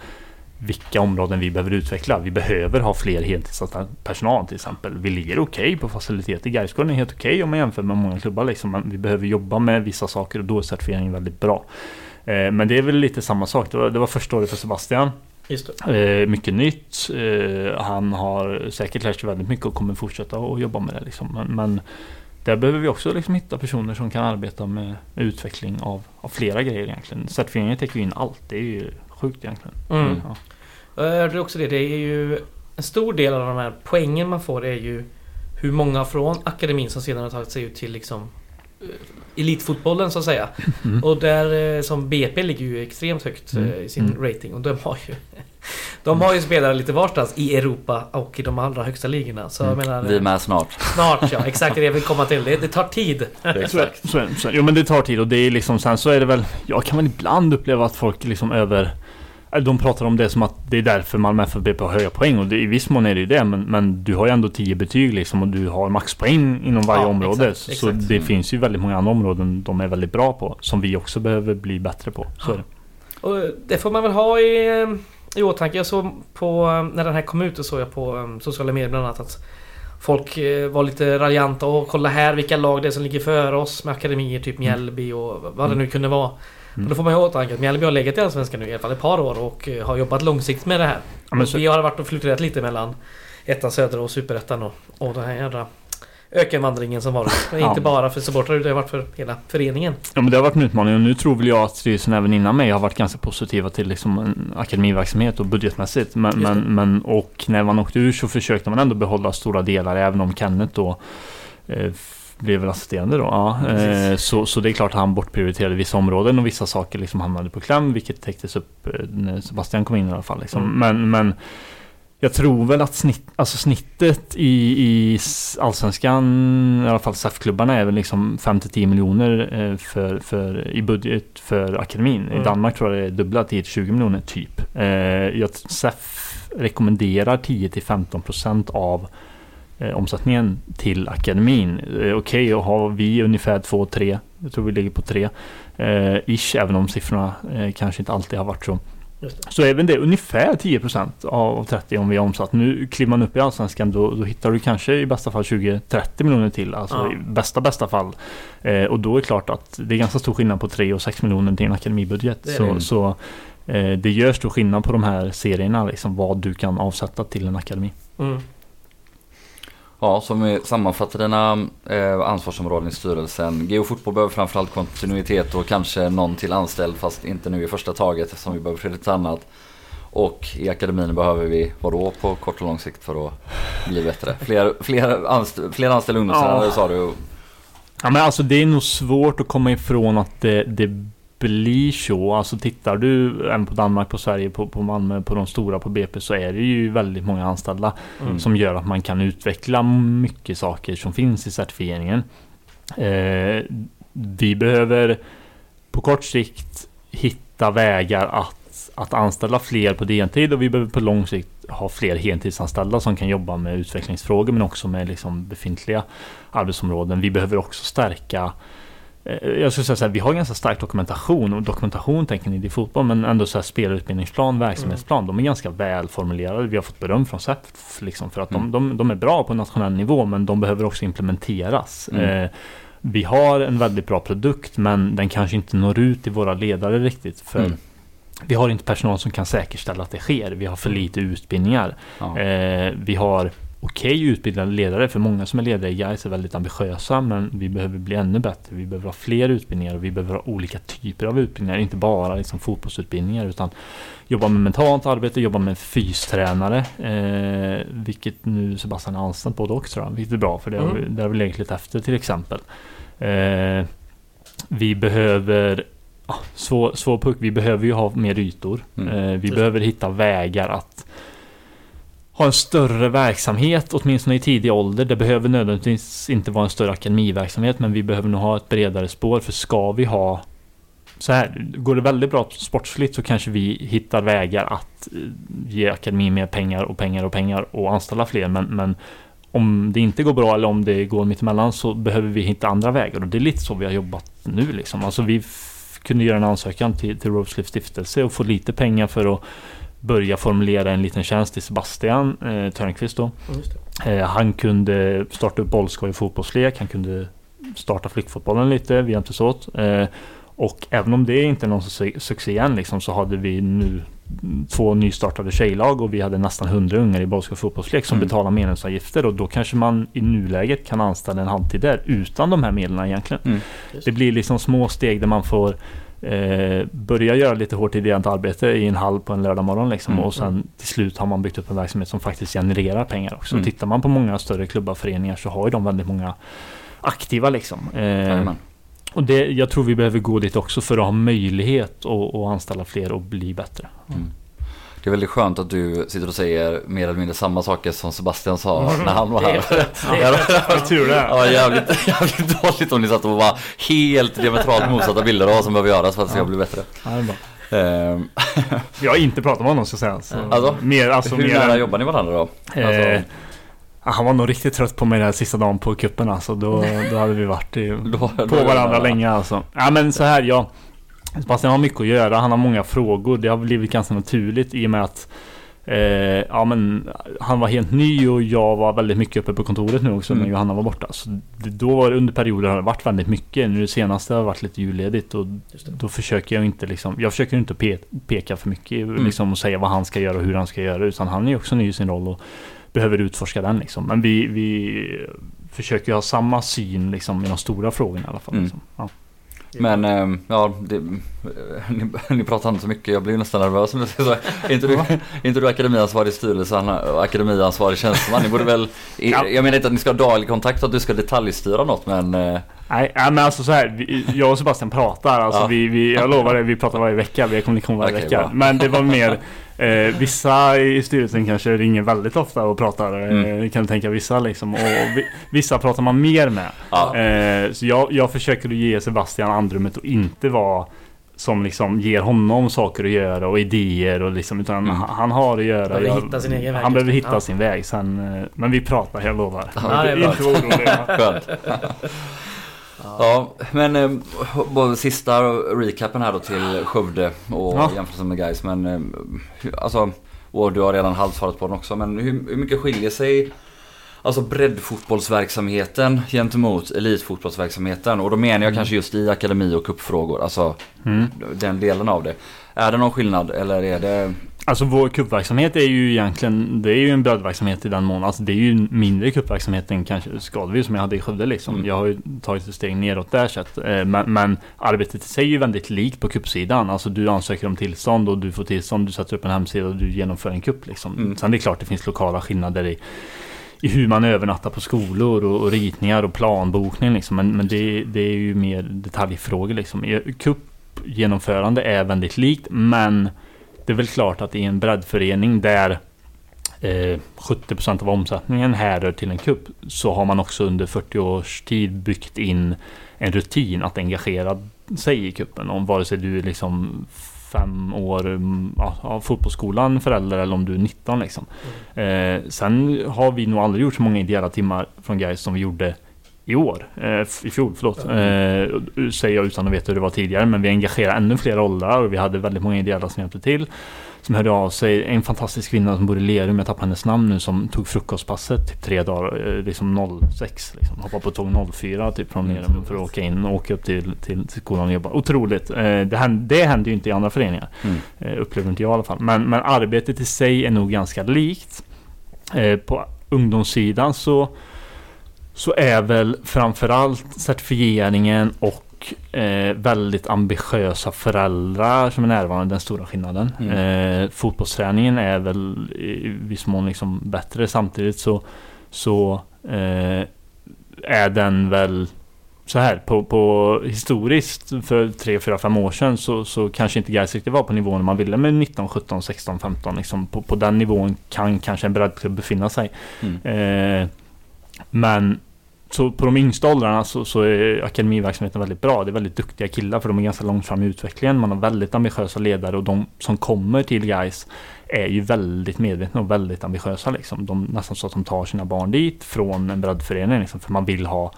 vilka områden vi behöver utveckla. Vi behöver ha fler heltidsanställd personal till exempel. Vi ligger okej okay på faciliteter. Gaisgården är helt okej okay om man jämför med många klubbar. Liksom. Men vi behöver jobba med vissa saker och då är certifieringen väldigt bra. Eh, men det är väl lite samma sak. Det var, det var första året för Sebastian. Eh, mycket nytt. Eh, han har säkert lärt sig väldigt mycket och kommer fortsätta att jobba med det. Liksom. Men, men där behöver vi också liksom hitta personer som kan arbeta med, med utveckling av, av, flera grejer egentligen. Certifieringen täcker ju in allt. Det är ju sjukt egentligen. Mm. Ja. Jag hörde också det. Det är ju en stor del av de här poängen man får är ju hur många från akademin som sedan har tagit sig ut till liksom elitfotbollen så att säga. Mm. Och där eh, som BP ligger ju extremt högt mm. i sin mm. rating och de har ju De har ju spelare lite varstans i Europa och i de allra högsta ligorna. Så jag mm. menar, Vi är med snart. Snart ja, exakt det jag vill komma till. Det, det tar tid. Exakt. Så, så, jo men det tar tid och det är liksom sen så är det väl Jag kan väl ibland uppleva att folk liksom över de pratar om det som att det är därför Malmö FF BP har höga poäng och det, i viss mån är det ju det men, men du har ju ändå 10 betyg liksom och du har maxpoäng inom varje ja, område. Exakt, så exakt. det mm. finns ju väldigt många andra områden de är väldigt bra på som vi också behöver bli bättre på. Så ja. det. Och det får man väl ha i, i åtanke. Jag såg på, när den här kom ut, så såg jag på um, sociala medier bland annat att Folk eh, var lite raljanta och kolla här vilka lag det är som ligger före oss med akademier typ mm. Mjällby och vad det nu kunde vara. Mm. då får man ju åtanke att Mjällby har legat i Allsvenskan nu i alla fall ett par år och eh, har jobbat långsiktigt med det här. Ja, så... Vi har varit och fluktuerat lite mellan ettan södra och superettan och, och den här jädra ökenvandringen som varit. Ja. Inte bara för supportrar det har varit för hela föreningen. Ja men det har varit en utmaning och nu tror väl jag att styrelsen även innan mig har varit ganska positiva till liksom akademiverksamhet och budgetmässigt. Men, men, men, och när man åkte ur så försökte man ändå behålla stora delar även om Kenneth då eh, blev väl assisterande då. Ja. Eh, så, så det är klart att han bortprioriterade vissa områden och vissa saker liksom hamnade på kläm vilket täcktes upp eh, när Sebastian kom in i alla fall. Liksom. Mm. Men, men jag tror väl att snitt, alltså snittet i, i Allsvenskan, i alla fall SAF-klubbarna är väl liksom 5-10 miljoner eh, för, för, i budget för akademin. Mm. I Danmark tror jag det är dubbla 10-20 miljoner typ. Eh, jag, SAF rekommenderar 10-15% av omsättningen till akademin. Eh, Okej, okay, och har vi ungefär 2-3, jag tror vi ligger på 3, eh, ish, även om siffrorna eh, kanske inte alltid har varit så. Så även det ungefär 10% av 30 om vi har omsatt. Nu kliver man upp i Allsvenskan då, då hittar du kanske i bästa fall 20-30 miljoner till. Alltså ja. i bästa bästa fall. Eh, och då är det klart att det är ganska stor skillnad på 3 och 6 miljoner till en akademibudget. Det så, så eh, det gör stor skillnad på de här serierna. Liksom, vad du kan avsätta till en akademi. Mm. Ja, som sammanfattar dina eh, ansvarsområden i styrelsen. Geofotboll behöver framförallt kontinuitet och kanske någon till anställd fast inte nu i första taget eftersom vi behöver lite annat. Och i akademin behöver vi vadå på kort och lång sikt för att bli bättre? Fler, fler, anst fler anställda ungdomstränare ja. sa du. Ja men alltså det är nog svårt att komma ifrån att det, det blir så. Alltså tittar du även på Danmark, på Sverige, på, på Malmö, på de stora på BP så är det ju väldigt många anställda mm. som gör att man kan utveckla mycket saker som finns i certifieringen. Eh, vi behöver på kort sikt hitta vägar att, att anställa fler på deltid och vi behöver på lång sikt ha fler heltidsanställda som kan jobba med utvecklingsfrågor men också med liksom befintliga arbetsområden. Vi behöver också stärka jag skulle säga så här, vi har ganska stark dokumentation och dokumentation tänker ni i fotboll men ändå så här spelarutbildningsplan, verksamhetsplan. Mm. De är ganska väl formulerade. Vi har fått beröm från SEF liksom, för att mm. de, de, de, är bra på nationell nivå men de behöver också implementeras. Mm. Eh, vi har en väldigt bra produkt men den kanske inte når ut till våra ledare riktigt. För mm. Vi har inte personal som kan säkerställa att det sker. Vi har för mm. lite utbildningar. Ja. Eh, vi har okej okay utbildade ledare. För många som är ledare i Gais är väldigt ambitiösa. Men vi behöver bli ännu bättre. Vi behöver ha fler utbildningar och vi behöver ha olika typer av utbildningar. Inte bara liksom fotbollsutbildningar utan jobba med mentalt arbete, jobba med fystränare. Eh, vilket nu Sebastian är anställd på dock tror jag. Vilket är bra för det, mm. har, vi, det har vi legat lite efter till exempel. Eh, vi behöver svår, svår puck. Vi behöver ju ha mer ytor. Mm. Eh, vi behöver hitta vägar att ha en större verksamhet, åtminstone i tidig ålder. Det behöver nödvändigtvis inte vara en större akademiverksamhet, men vi behöver nog ha ett bredare spår. För ska vi ha så här, går det väldigt bra sportsligt så kanske vi hittar vägar att eh, ge akademin mer pengar och pengar och pengar och anställa fler. Men, men om det inte går bra eller om det går mittemellan så behöver vi hitta andra vägar. Och det är lite så vi har jobbat nu liksom. Alltså vi kunde göra en ansökan till, till Roselift stiftelse och få lite pengar för att börja formulera en liten tjänst till Sebastian eh, Törnqvist då. Eh, han kunde starta upp bollskoj och fotbollslek. Han kunde starta flickfotbollen lite. Vi hjälptes åt. Eh, och även om det inte är någon succé än liksom, så hade vi nu två nystartade tjejlag och vi hade nästan 100 ungar i bollskoj och fotbollslek som mm. betalar medlemsavgifter och då kanske man i nuläget kan anställa en halvtid där utan de här medlen egentligen. Mm. Det blir liksom små steg där man får eh, börja göra lite hårt ideellt arbete i en hall på en lördag morgon liksom, mm. och sen till slut har man byggt upp en verksamhet som faktiskt genererar pengar också. Mm. Tittar man på många större klubbar och föreningar så har ju de väldigt många aktiva liksom. Eh, och det, jag tror vi behöver gå dit också för att ha möjlighet att, att anställa fler och bli bättre. Mm. Det är väldigt skönt att du sitter och säger mer eller mindre samma saker som Sebastian sa när han var här. Tror det. Ja, jävligt, jävligt dåligt om ni satt och var helt diametralt motsatta bilder av vad som behöver göras för att det ska bli bättre. Ja, det är bra. Um. jag har inte pratat med honom så att säga. Så alltså, mer, alltså, hur mer nära än... jobbar ni varandra då? Eh, alltså. Han var nog riktigt trött på mig den sista dagen på kuppen alltså. Då, då hade vi varit i, då, på då varandra länge alltså. Ja men så här, ja. Sebastian har mycket att göra. Han har många frågor. Det har blivit ganska naturligt i och med att eh, ja, men han var helt ny och jag var väldigt mycket uppe på kontoret nu också mm. när Johanna var borta. Så det, då var det under perioder har det varit väldigt mycket. Nu det senaste har varit lite julledigt och då försöker jag inte liksom. Jag försöker inte pe peka för mycket mm. liksom och säga vad han ska göra och hur han ska göra. Utan han är också ny i sin roll och behöver utforska den liksom. Men vi, vi försöker ha samma syn liksom i de stora frågorna i alla fall. Mm. Liksom. Ja. Men äh, ja, det, ni, ni, pratar inte så mycket. Jag blir nästan nervös. Men så, är inte du, inte du akademiansvarig styrelse och akademiansvarig tjänsteman? Ni borde väl, ja. Jag menar inte att ni ska ha daglig kontakt och att du ska detaljstyra något men... Äh, Nej, men alltså så här, jag och Sebastian pratar. Alltså ja. vi, vi, jag lovar det, vi pratar varje vecka. Vi har kommunikation varje okay, vecka. Bra. Men det var mer Eh, vissa i styrelsen kanske ringer väldigt ofta och pratar. Eh, mm. kan du tänka vissa liksom. Och vissa pratar man mer med. Ja. Eh, så jag, jag försöker ge Sebastian andrummet och inte vara som liksom ger honom saker att göra och idéer och liksom utan mm. han har att göra. Behöver jag, hitta sin egen väg. Han behöver hitta ja. sin väg. Sen, eh, men vi pratar, jag lovar. Ja, det är inte oroliga. Ja, men eh, sista recapen här då till Skövde och ja. jämförelsen med guys Men eh, alltså, och du har redan halvsvarat på den också. Men hur, hur mycket skiljer sig Alltså breddfotbollsverksamheten gentemot elitfotbollsverksamheten. Och då menar jag mm. kanske just i akademi och kuppfrågor. Alltså mm. den delen av det. Är det någon skillnad eller är det... Alltså vår kuppverksamhet är ju egentligen Det är ju en breddverksamhet i den mån Alltså det är ju mindre kuppverksamhet än kanske Skadeby som jag hade i Skövde liksom. Mm. Jag har ju tagit ett steg neråt där sett. Eh, men, men arbetet i sig är ju väldigt likt på kuppsidan. Alltså du ansöker om tillstånd och du får tillstånd. Du sätter upp en hemsida och du genomför en kupp liksom. Mm. Sen det är klart det finns lokala skillnader i i hur man övernattar på skolor och, och ritningar och planbokning liksom. Men, men det, det, är ju mer detaljfrågor liksom. Kuppgenomförande är väldigt likt men det är väl klart att i en breddförening där eh, 70% av omsättningen härrör till en kupp så har man också under 40 års tid byggt in en rutin att engagera sig i kuppen. Om vare sig du är liksom fem år mm, ja, fotbollsskolan förälder eller om du är 19 liksom. Mm. Eh, sen har vi nog aldrig gjort så många ideella timmar från Gais som vi gjorde i år, eh, i fjol, förlåt. Eh, säger jag utan att veta hur det var tidigare. Men vi engagerade ännu fler åldrar och vi hade väldigt många ideella som hjälpte till. Som hörde av sig. En fantastisk kvinna som bor i Lerum, jag tappade hennes namn nu, som tog frukostpasset typ tre dagar, eh, liksom 06. Liksom. Hoppade på tåg 04 typ från Lerum mm. för att åka in och åka upp till, till, till skolan och jobba. Otroligt. Eh, det, händer, det händer ju inte i andra föreningar. Mm. Upplever inte jag i alla fall. Men, men arbetet i sig är nog ganska likt. På ungdomssidan så så är väl framförallt certifieringen och eh, väldigt ambitiösa föräldrar som är närvarande den stora skillnaden. Mm. Eh, fotbollsträningen är väl i viss mån liksom bättre. Samtidigt så, så eh, är den väl så här på, på historiskt för 3, 4, 5 år sedan så, så kanske inte Gais riktigt var på nivån man ville med 19, 17, 16, 15. Liksom på, på den nivån kan kanske en breddklubb befinna sig. Mm. Eh, men så på de yngsta åldrarna så, så är akademiverksamheten väldigt bra. Det är väldigt duktiga killar för de är ganska långt fram i utvecklingen. Man har väldigt ambitiösa ledare och de som kommer till guys är ju väldigt medvetna och väldigt ambitiösa. Liksom. De, nästan så att de tar sina barn dit från en breddförening. Liksom, för man vill ha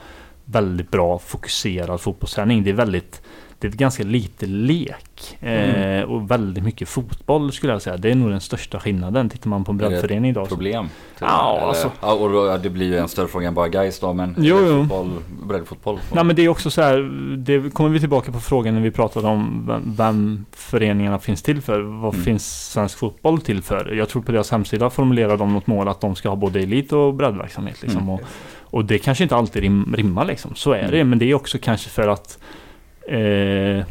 väldigt bra fokuserad fotbollsträning. Det är väldigt det är ganska lite lek mm. eh, och väldigt mycket fotboll skulle jag säga. Det är nog den största skillnaden. Tittar man på en breddförening idag. Problem? Ja, eller, alltså. ja, och då, det blir ju en större fråga än bara guys då. Men jo, jo. Fotboll, breddfotboll. Nej men det är också så här. Det kommer vi tillbaka på frågan när vi pratade om vem, vem föreningarna finns till för. Vad mm. finns svensk fotboll till för? Jag tror på deras hemsida formulerar de något mål att de ska ha både elit och breddverksamhet. Liksom, mm. och, och det kanske inte alltid rim, rimmar liksom. Så är mm. det. Men det är också kanske för att eh,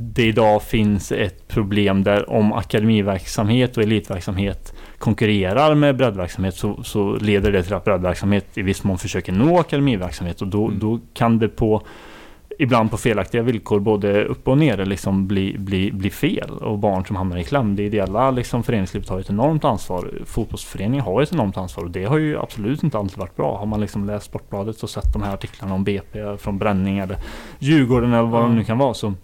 det idag finns ett problem där om akademiverksamhet och elitverksamhet konkurrerar med breddverksamhet så, så leder det till att breddverksamhet i viss mån försöker nå akademiverksamhet och då, mm. då kan det på ibland på felaktiga villkor både upp och ner liksom bli, bli, bli fel och barn som hamnar i kläm. Det ideella liksom, föreningslivet har ett enormt ansvar. Fotbollsföreningen har ett enormt ansvar och det har ju absolut inte alltid varit bra. Har man liksom läst Sportbladet och sett de här artiklarna om BP från Bränning eller Djurgården eller vad mm. det nu kan vara så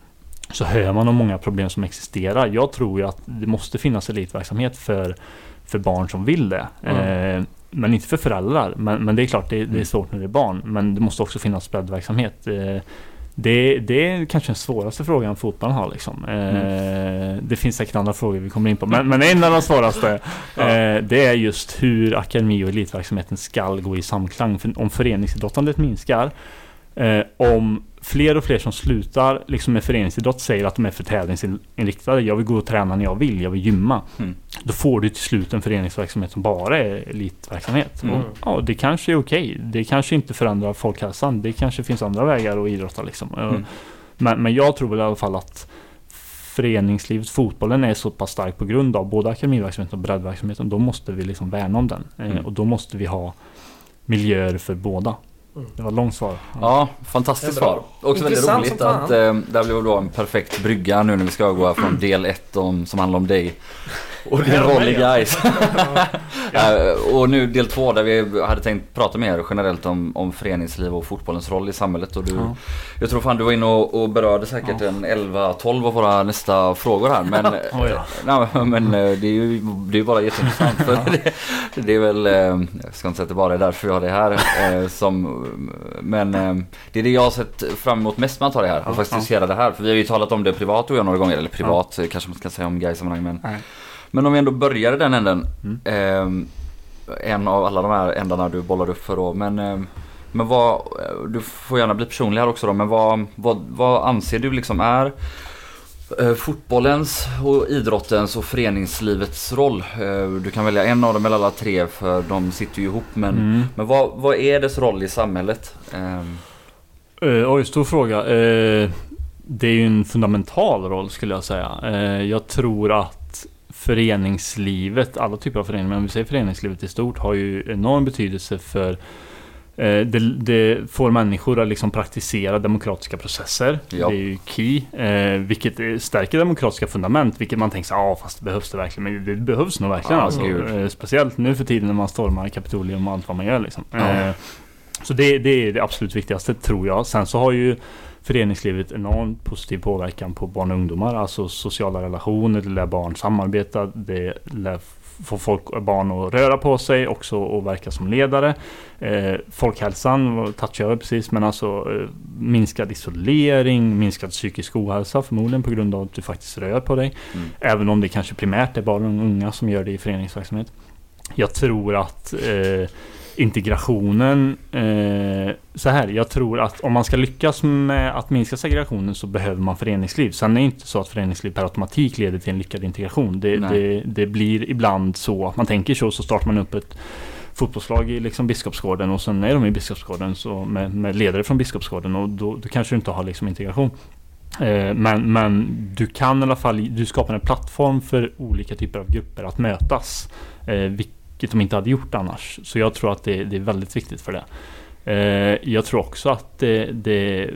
så hör man om många problem som existerar. Jag tror ju att det måste finnas elitverksamhet för, för barn som vill det. Mm. Eh, men inte för föräldrar. Men, men det är klart, det, det, är svårt när det är barn. Men det måste också finnas breddverksamhet. Eh, det, det är kanske den svåraste frågan fotbollen har. Liksom. Mm. Eh, det finns säkert andra frågor vi kommer in på. Men, men en av de svåraste eh, det är just hur akademi och elitverksamheten ska gå i samklang. För om föreningsidrottandet minskar, eh, om fler och fler som slutar liksom med föreningsidrott säger att de är för tävlingsinriktade. Jag vill gå och träna när jag vill, jag vill gymma. Mm. Då får du till slut en föreningsverksamhet som bara är elitverksamhet. Mm. Och, ja, det kanske är okej. Okay. Det kanske inte förändrar folkhälsan. Det kanske finns andra vägar att idrotta liksom. Mm. Men, men jag tror väl i alla fall att föreningslivet, fotbollen är så pass stark på grund av både akademiverksamheten och breddverksamheten. Då måste vi liksom värna om den. Eh, mm. och då måste vi ha miljöer för båda. Det var ett långt svar. Ja, fantastiskt svar. Också väldigt roligt att eh, det här blev då en perfekt brygga nu när vi ska gå från del 1 som handlar om dig och din roll i guys. uh, och nu del två där vi hade tänkt prata mer generellt om, om föreningsliv och fotbollens roll i samhället. Och du, ja. Jag tror fan du var inne och, och berörde säkert ja. en 11-12 av våra nästa frågor här. Men, oh, ja. nej, men eh, det är ju det är bara jätteintressant. För det, det, är väl, jag ska inte säga att det bara är därför jag har det här. Som, men det är det jag har sett fram emot mest med att ha det här. Att faktiskt ja. det här. För vi har ju talat om det privat och jag några gånger. Eller privat kanske man ska säga om guys sammanhang men nej. Men om vi ändå börjar i den änden. Mm. Eh, en av alla de här ändarna du bollar upp för då. Men, eh, men vad, du får gärna bli personlig här också då. Men vad, vad, vad anser du liksom är eh, fotbollens och idrottens och föreningslivets roll? Eh, du kan välja en av dem eller alla tre för de sitter ju ihop. Men, mm. men vad, vad är dess roll i samhället? Uh, oj, stor fråga. Uh, det är ju en fundamental roll skulle jag säga. Uh, jag tror att föreningslivet, alla typer av föreningar, men om vi säger föreningslivet i stort, har ju enorm betydelse för eh, det, det, får människor att liksom praktisera demokratiska processer. Ja. Det är ju key. Eh, vilket stärker demokratiska fundament. Vilket man tänker så ja fast behövs det verkligen? Men det behövs nog verkligen. Ja, alltså, eh, speciellt nu för tiden när man stormar Kapitolium och allt vad man gör. Liksom. Ja. Eh, så det, det, är det absolut viktigaste tror jag. Sen så har ju föreningslivet enormt positiv påverkan på barn och ungdomar. Alltså sociala relationer, det lär barn samarbeta, det lär få folk, barn att röra på sig också och verka som ledare. Eh, folkhälsan touchade jag precis men alltså eh, minskad isolering, minskad psykisk ohälsa förmodligen på grund av att du faktiskt rör på dig. Mm. Även om det kanske primärt är barn och unga som gör det i föreningsverksamhet. Jag tror att eh, integrationen. Eh, så här, jag tror att om man ska lyckas med att minska segregationen så behöver man föreningsliv. Sen är det inte så att föreningsliv per automatik leder till en lyckad integration. Det, det, det, blir ibland så att man tänker så, så startar man upp ett fotbollslag i liksom Biskopsgården och sen är de i Biskopsgården så med, med ledare från Biskopsgården och då, då kanske du inte har liksom integration. Eh, men, men du kan i alla fall, du skapar en plattform för olika typer av grupper att mötas. Eh, vilket de inte hade gjort annars. Så jag tror att det, det är väldigt viktigt för det. Eh, jag tror också att det, det,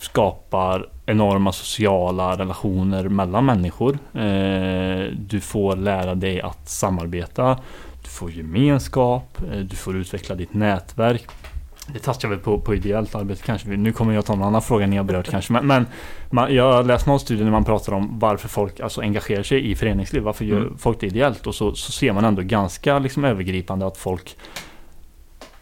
skapar enorma sociala relationer mellan människor. Eh, du får lära dig att samarbeta. Du får gemenskap. Eh, du får utveckla ditt nätverk det touchar väl på, på ideellt arbete kanske. Nu kommer jag ta en annan fråga ni har berört kanske. Men, men man, jag har läst någon studie när man pratar om varför folk alltså, engagerar sig i föreningsliv. Varför gör Mm. folk det ideellt? Och så, så ser man ändå ganska liksom, övergripande att folk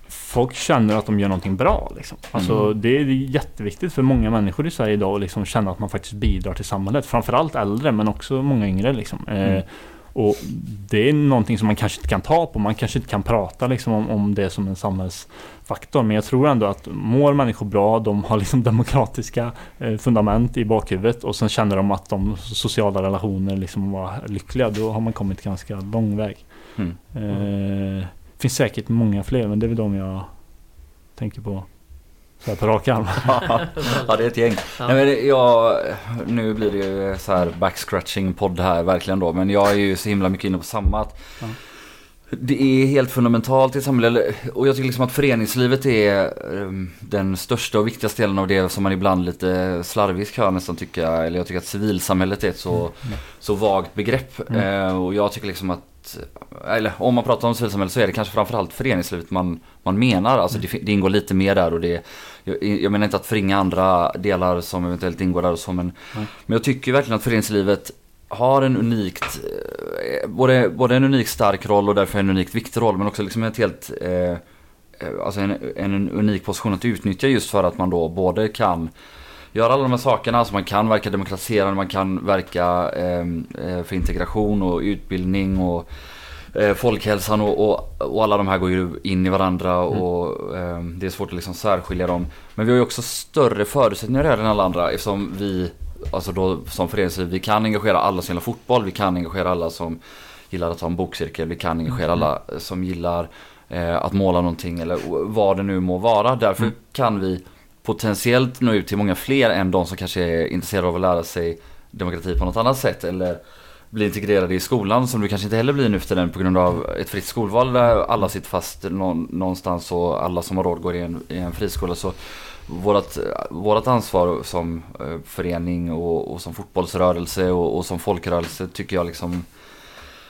Folk känner att de gör någonting bra. Liksom. Alltså, Mm. Det är jätteviktigt för många människor i Sverige idag att liksom känna att man faktiskt bidrar till samhället. Framförallt äldre men också många yngre. Liksom. Mm. Eh, och Det är någonting som man kanske inte kan ta på. Man kanske inte kan prata liksom, om, om det som en samhällsfaktor. Men jag tror ändå att mår människor bra, de har liksom demokratiska eh, fundament i bakhuvudet och sen känner de att de sociala relationer liksom var lyckliga. Då har man kommit ganska lång väg. Mm. Eh, finns säkert många fler men det är väl de jag tänker på. Så här på rak arm. ja det är ett gäng. Ja. Nej, men jag, nu blir det ju så här backscratching podd här verkligen då. Men jag är ju så himla mycket inne på samma. Att Ja. Det är helt fundamentalt i samhället. Och jag tycker liksom att föreningslivet är ehm, den största och viktigaste delen av det som man ibland lite slarvigt kan nästan tycka. Eller jag tycker att civilsamhället är ett så, så vagt begrepp. Mm. Eh, och jag tycker liksom att, eller om man pratar om civilsamhället så är det kanske framförallt föreningslivet man, man menar. Alltså det, det ingår lite mer där och det, jag, jag menar inte att förringa andra delar som eventuellt ingår där och så men, Nej. men jag tycker verkligen att föreningslivet har en unikt, eh, både, både en unikt stark roll och därför en unikt viktig roll men också liksom ett helt, eh, eh, alltså en, en unik position att utnyttja just för att man då både kan göra alla de här sakerna, alltså man kan verka demokratiserande, man kan verka eh, eh, för integration och utbildning och eh, folkhälsan och, och, och alla de här går ju in i varandra och eh, det är svårt att liksom särskilja dem. Men vi har ju också större förutsättningar än alla andra eftersom vi, alltså då som föreningsliv, vi kan engagera alla som gillar fotboll, vi kan engagera alla som gillar att ha en bokcirkel, vi kan engagera alla som gillar eh, att måla någonting eller vad det nu må vara. Därför Mm. kan vi potentiellt nå ut till många fler än de som kanske är intresserade av att lära sig demokrati på något annat sätt eller bli integrerade i skolan som du kanske inte heller blir nu för den på grund av ett fritt skolval där alla sitter fast någon, någonstans och alla som har råd går i en, i en friskola. Så vårat, vårat ansvar som eh, förening och, och som fotbollsrörelse och, och som folkrörelse tycker jag liksom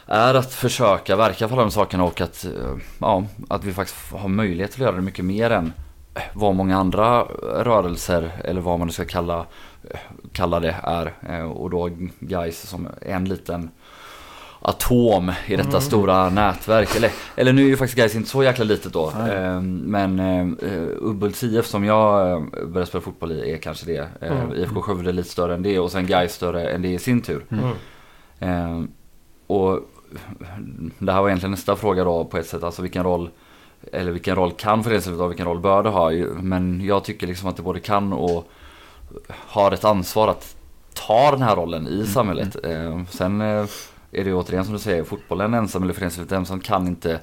är att försöka verka för alla de sakerna och att, eh, ja, att vi faktiskt har möjlighet att göra det mycket mer än eh, vad många andra rörelser eller vad man nu ska kalla, kalla det är. Och då guys som en liten atom i detta Mm. stora nätverk. Eller, eller nu är ju faktiskt guys inte så jäkla litet då. Eh, Men eh, Ubbults IF som jag eh, började spela fotboll i är kanske det. Eh, Mm. IFK Skövde är lite större än det och sen guys större än det i sin tur. Mm. Eh, och det här var egentligen nästa fråga då på ett sätt. Alltså vilken roll eller vilken roll kan föreningslivet ha, vilken roll bör det ha? Men jag tycker liksom att det både kan och har ett ansvar att ta den här rollen i samhället. Eh, sen eh, är det återigen som du säger, fotbollen ensam eller föreningslivet ensam kan inte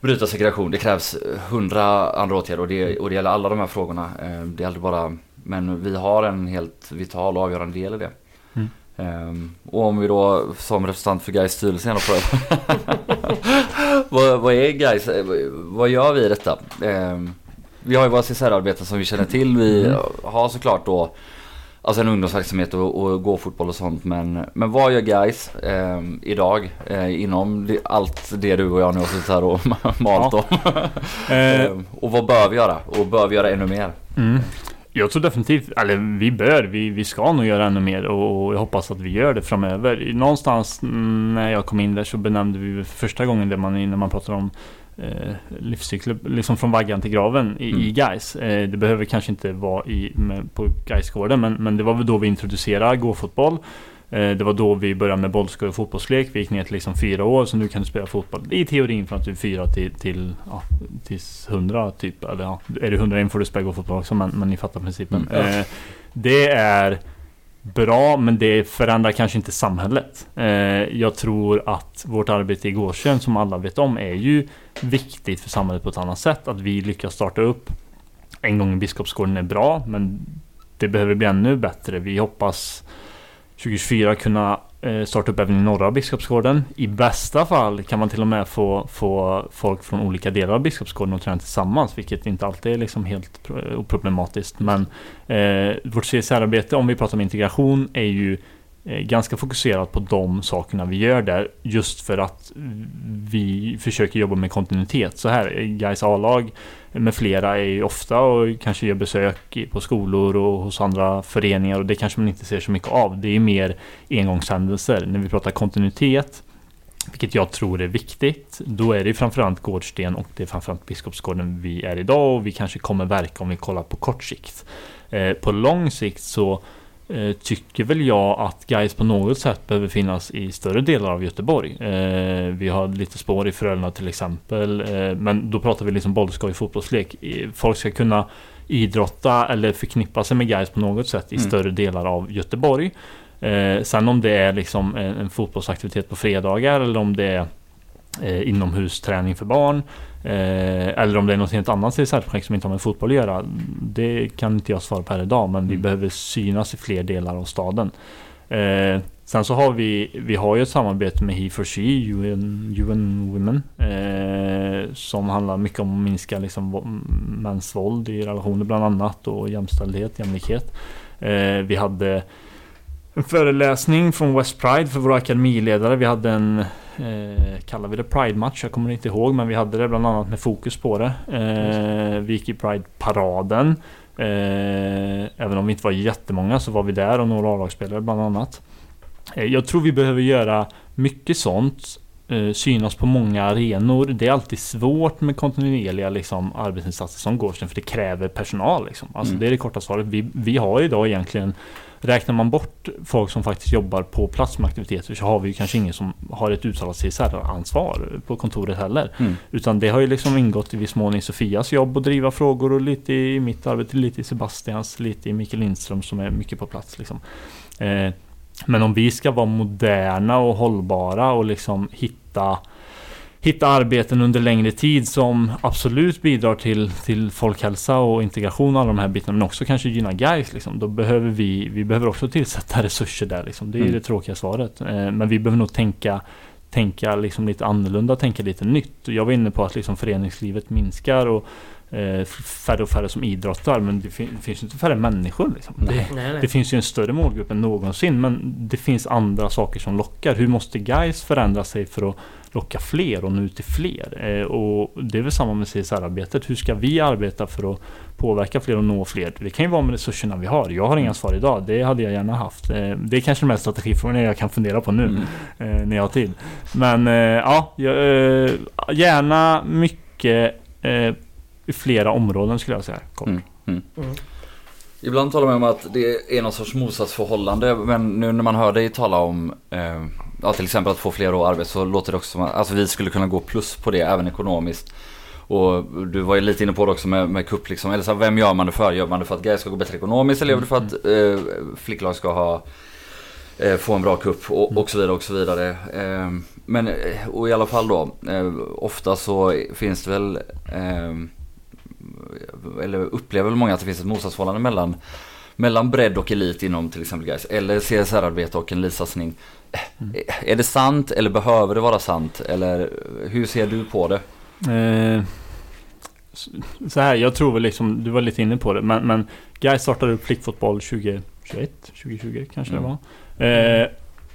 bryta segregation. Det krävs eh, hundra andra åtgärder och det, och det gäller alla de här frågorna. Eh, Det är aldrig bara, men vi har en helt vital och avgörande del i det. Mm. Ehm, och om vi då som representant för Gais styrelse får vad, vad är Gais? Eh, Vad gör vi i detta? Ehm, vi har ju våra CSR-arbeten som vi känner till. Vi Mm. har såklart då Alltså en ungdomsverksamhet och, och gå fotboll och sånt men, men vad gör guys eh, idag eh, inom allt det du och jag nu har suttit här och malt om? Eh, Eh, och vad bör vi göra? Och bör vi göra ännu mer? Mm. Jag tror definitivt, eller vi bör, vi, vi ska nog göra ännu mer och, och jag hoppas att vi gör det framöver. Någonstans mm, när jag kom in där så benämnde vi för första gången det man, när man pratar om eh, livscykler, liksom från vaggan till graven i, Mm. i Gais. Eh, det behöver kanske inte vara i, med, på Gaisgården men, men det var väl då vi introducerade gåfotboll. Eh, Det var då vi började med bollskoj och fotbollslek. Vi gick ner till liksom fyra år, så nu kan du spela fotboll i teorin från att du är fyra till, till, ja, till hundra typ. Eller ja, är du hundra in får du spela fotboll också, men, men ni fattar principen. Mm. Eh, Det är bra, men det förändrar kanske inte samhället. Eh, Jag tror att vårt arbete i Gårdsten, som alla vet om, är ju viktigt för samhället på ett annat sätt. Att vi lyckas starta upp en gång i Biskopsgården är bra, men det behöver bli ännu bättre. Vi hoppas 2024 kunna Eh, starta upp även i norra Biskopsgården. I bästa fall kan man till och med få, få folk från olika delar av Biskopsgården att träna tillsammans, vilket inte alltid är liksom helt oproblematiskt. Men eh, vårt CSR-arbete, om vi pratar om integration, är ju eh, Eh, ganska fokuserat på de sakerna vi gör där. Just för att vi försöker jobba med kontinuitet. Så här, Gais A-lag med flera är ju ofta och kanske gör besök på skolor och hos andra föreningar och det kanske man inte ser så mycket av. Det är mer engångshändelser. När vi pratar kontinuitet vilket jag tror är viktigt. Då är det framförallt Gårdsten och det är framförallt Biskopsgården vi är idag och vi kanske kommer verka om vi kollar på kort sikt. Eh, på lång sikt så eh, tycker väl jag att Gais på något sätt behöver finnas i större delar av Göteborg. Eh, vi har lite spår i Frölunda till exempel. Eh, men då pratar vi liksom bollskoj fotbollslek. Folk ska kunna idrotta eller förknippa sig med Gais på något sätt i mm. större delar av Göteborg. Eh, sen om det är liksom en, en, fotbollsaktivitet på fredagar eller om det är eh, inomhusträning för barn. Eh, eller om det är något helt annat CSR-projekt som inte har med fotboll att göra. Det kan inte jag svara på här idag men mm. vi behöver synas i fler delar av staden. Eh, sen så har vi, vi har ju ett samarbete med He for She, UN, UN Women. Eh, som handlar mycket om att minska liksom, mäns våld i relationer bland annat och jämställdhet, jämlikhet. Eh, vi hade en föreläsning från West Pride för våra akademiledare. Vi hade en, eh, kallar vi det Pride-match? Jag kommer inte ihåg, men vi hade det bland annat med fokus på det. Eh, vi gick i Pride-paraden. Eh, även om vi inte var jättemånga så var vi där och några A-lagsspelare bland annat. Eh, jag tror vi behöver göra mycket sånt. Eh, synas på många arenor. Det är alltid svårt med kontinuerliga liksom, arbetsinsatser som Gårdsten för det kräver personal. Liksom. Alltså, mm. Det är det korta svaret. Vi, vi har idag egentligen Räknar man bort folk som faktiskt jobbar på plats med aktiviteter så har vi ju kanske ingen som har ett uttalat CSR-ansvar på kontoret heller. Mm. Utan det har ju liksom ingått i viss mån i Sofias jobb att driva frågor och lite i mitt arbete, lite i Sebastians, lite i Mikael Lindström som är mycket på plats. Liksom. Eh, men om vi ska vara moderna och hållbara och liksom hitta hitta arbeten under längre tid som absolut bidrar till, till folkhälsa och integration och alla de här bitarna men också kanske gynna guys liksom. Då behöver vi, vi behöver också tillsätta resurser där liksom. Det är mm. det tråkiga svaret. Eh, men vi behöver nog tänka tänka liksom lite annorlunda, tänka lite nytt. Jag var inne på att liksom föreningslivet minskar och färre och färre som idrottar men det, fin det finns inte färre människor. Liksom. Det, nej, nej. det, finns ju en större målgrupp än någonsin men det finns andra saker som lockar. Hur måste guys förändra sig för att locka fler och nå ut till fler. Eh, och det är väl samma med CSR-arbetet. Hur ska vi arbeta för att påverka fler och nå fler? Det kan ju vara med resurserna vi har. Jag har inga svar idag. Det hade jag gärna haft. Eh, det är kanske de här strategifrågorna jag kan fundera på nu. Mm. Eh, när jag har tid. Men eh, ja, jag, eh, gärna mycket eh, i flera områden skulle jag säga. Kort. Mm. Mm. mm. Ibland talar man om att det är någon sorts motsatsförhållande. Men nu när man hör dig tala om eh, ja, till exempel att få fler år arbete så låter det också som att alltså, vi skulle kunna gå plus på det även ekonomiskt. Och du var ju lite inne på det också med, med cup liksom. Eller så här, vem gör man det för? Gör man det för att Gais ska gå bättre ekonomiskt eller gör man det för att eh, flicklag ska ha eh, få en bra kupp och, mm. och, så vidare och så vidare. Eh, men och i alla fall då. Eh, ofta så finns det väl eh, eller upplever väl många att det finns ett motsatsförhållande mellan mellan bredd och elit inom till exempel guys eller CSR-arbete och en elitsatsning. Mm. Är det sant eller behöver det vara sant? Eller hur ser du på det? Eh, så här, jag tror väl liksom, du var lite inne på det, men, men Guy startade upp flickfotboll 2021, 2020 kanske mm. det var. Eh,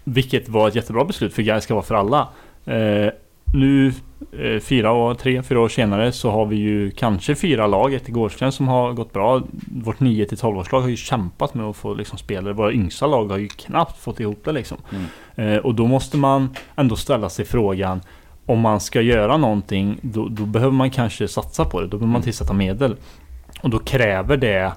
vilket var ett jättebra beslut för Guy ska vara för alla. Eh, nu eh, fyra år, tre, fyra år senare så har vi ju kanske fyra lag, ett i Gårdsten som har gått bra. Vårt 9 till 12 årslag har ju kämpat med att få liksom spelare. Våra yngsta lag har ju knappt fått ihop det liksom. Mm. Eh, och då måste man ändå ställa sig frågan om man ska göra någonting då, då behöver man kanske satsa på det. Då behöver man mm. tillsätta medel. Och då kräver det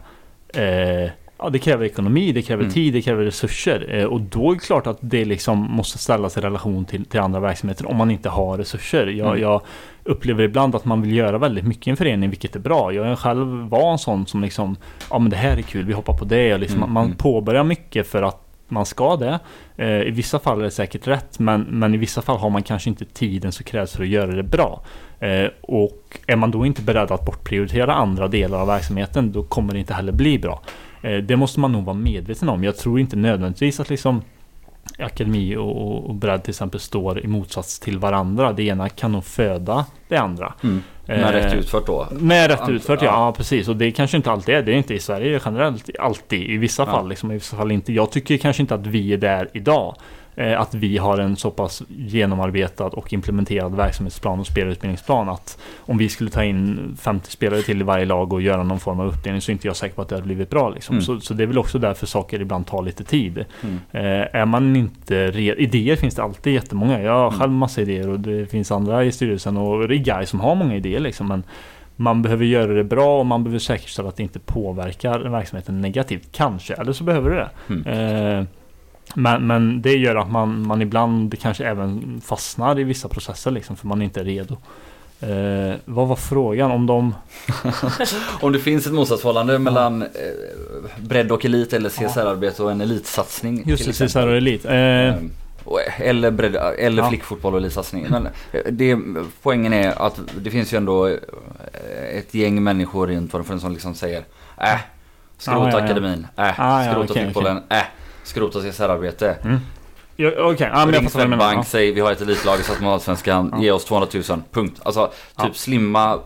eh, Ja, det kräver ekonomi, det kräver mm. tid, det kräver resurser. Eh, och då är det klart att det liksom måste ställas i relation till, till andra verksamheter om man inte har resurser. Jag, mm. jag, upplever ibland att man vill göra väldigt mycket i en förening, vilket är bra. Jag själv var en sån som liksom, ja men det här är kul, vi hoppar på det. Och liksom, mm. Man mm. påbörjar mycket för att man ska det. Eh, I vissa fall är det säkert rätt, men, men i vissa fall har man kanske inte tiden som krävs för att göra det bra. Eh, och är man då inte beredd att bortprioritera andra delar av verksamheten, då kommer det inte heller bli bra. Eh, det måste man nog vara medveten om. Jag tror inte nödvändigtvis att liksom akademi och, och bredd till exempel står i motsats till varandra. Det ena kan nog föda det andra. Mm. Med rätt utfört då? Med rätt utfört, ja. ja. precis. Och det kanske inte alltid är. Det är inte i Sverige generellt alltid. I vissa fall, liksom, i vissa fall inte. Jag tycker kanske inte att vi är där idag. Eh, att vi har en så pass genomarbetad och implementerad verksamhetsplan och spelutbildningsplan att om vi skulle ta in 50 spelare till i varje lag och göra någon form av uppdelning så är inte jag säker på att det hade blivit bra. Liksom. Mm. Så, så, det är väl också därför saker ibland tar lite tid. Mm. Eh, är man inte Idéer finns det alltid jättemånga. Jag har mm. själv massa idéer och det finns andra i styrelsen och det är guys som har många idéer. Liksom, men man behöver göra det bra och man behöver säkerställa att det inte påverkar verksamheten negativt. Kanske, eller så behöver det det. Mm. Eh, men, men det gör att man, man ibland kanske även fastnar i vissa processer liksom för man är inte redo. Eh, vad var frågan om de... om det finns ett motsatsförhållande mellan eh, bredd och elit eller CSR-arbete och en elitsatsning. Just det, CSR och elit. Eh, ehm, eller, bredd, eller ja. flickfotboll och elitsatsning. Men eh, det, poängen är att det finns ju ändå eh, ett gäng människor runt Waterfront som liksom säger Äh, skrota ah, ja, ja. akademin, äh, ah, skrota okay, fotbollen, okay. äh skrota CSR-arbete. Mm. Ja, okay. ja, Ring Swedbank, ja. säg vi har ett elitlag i Allsvenskan, ja. ge oss 200 000, punkt. Alltså typ ja. slimma,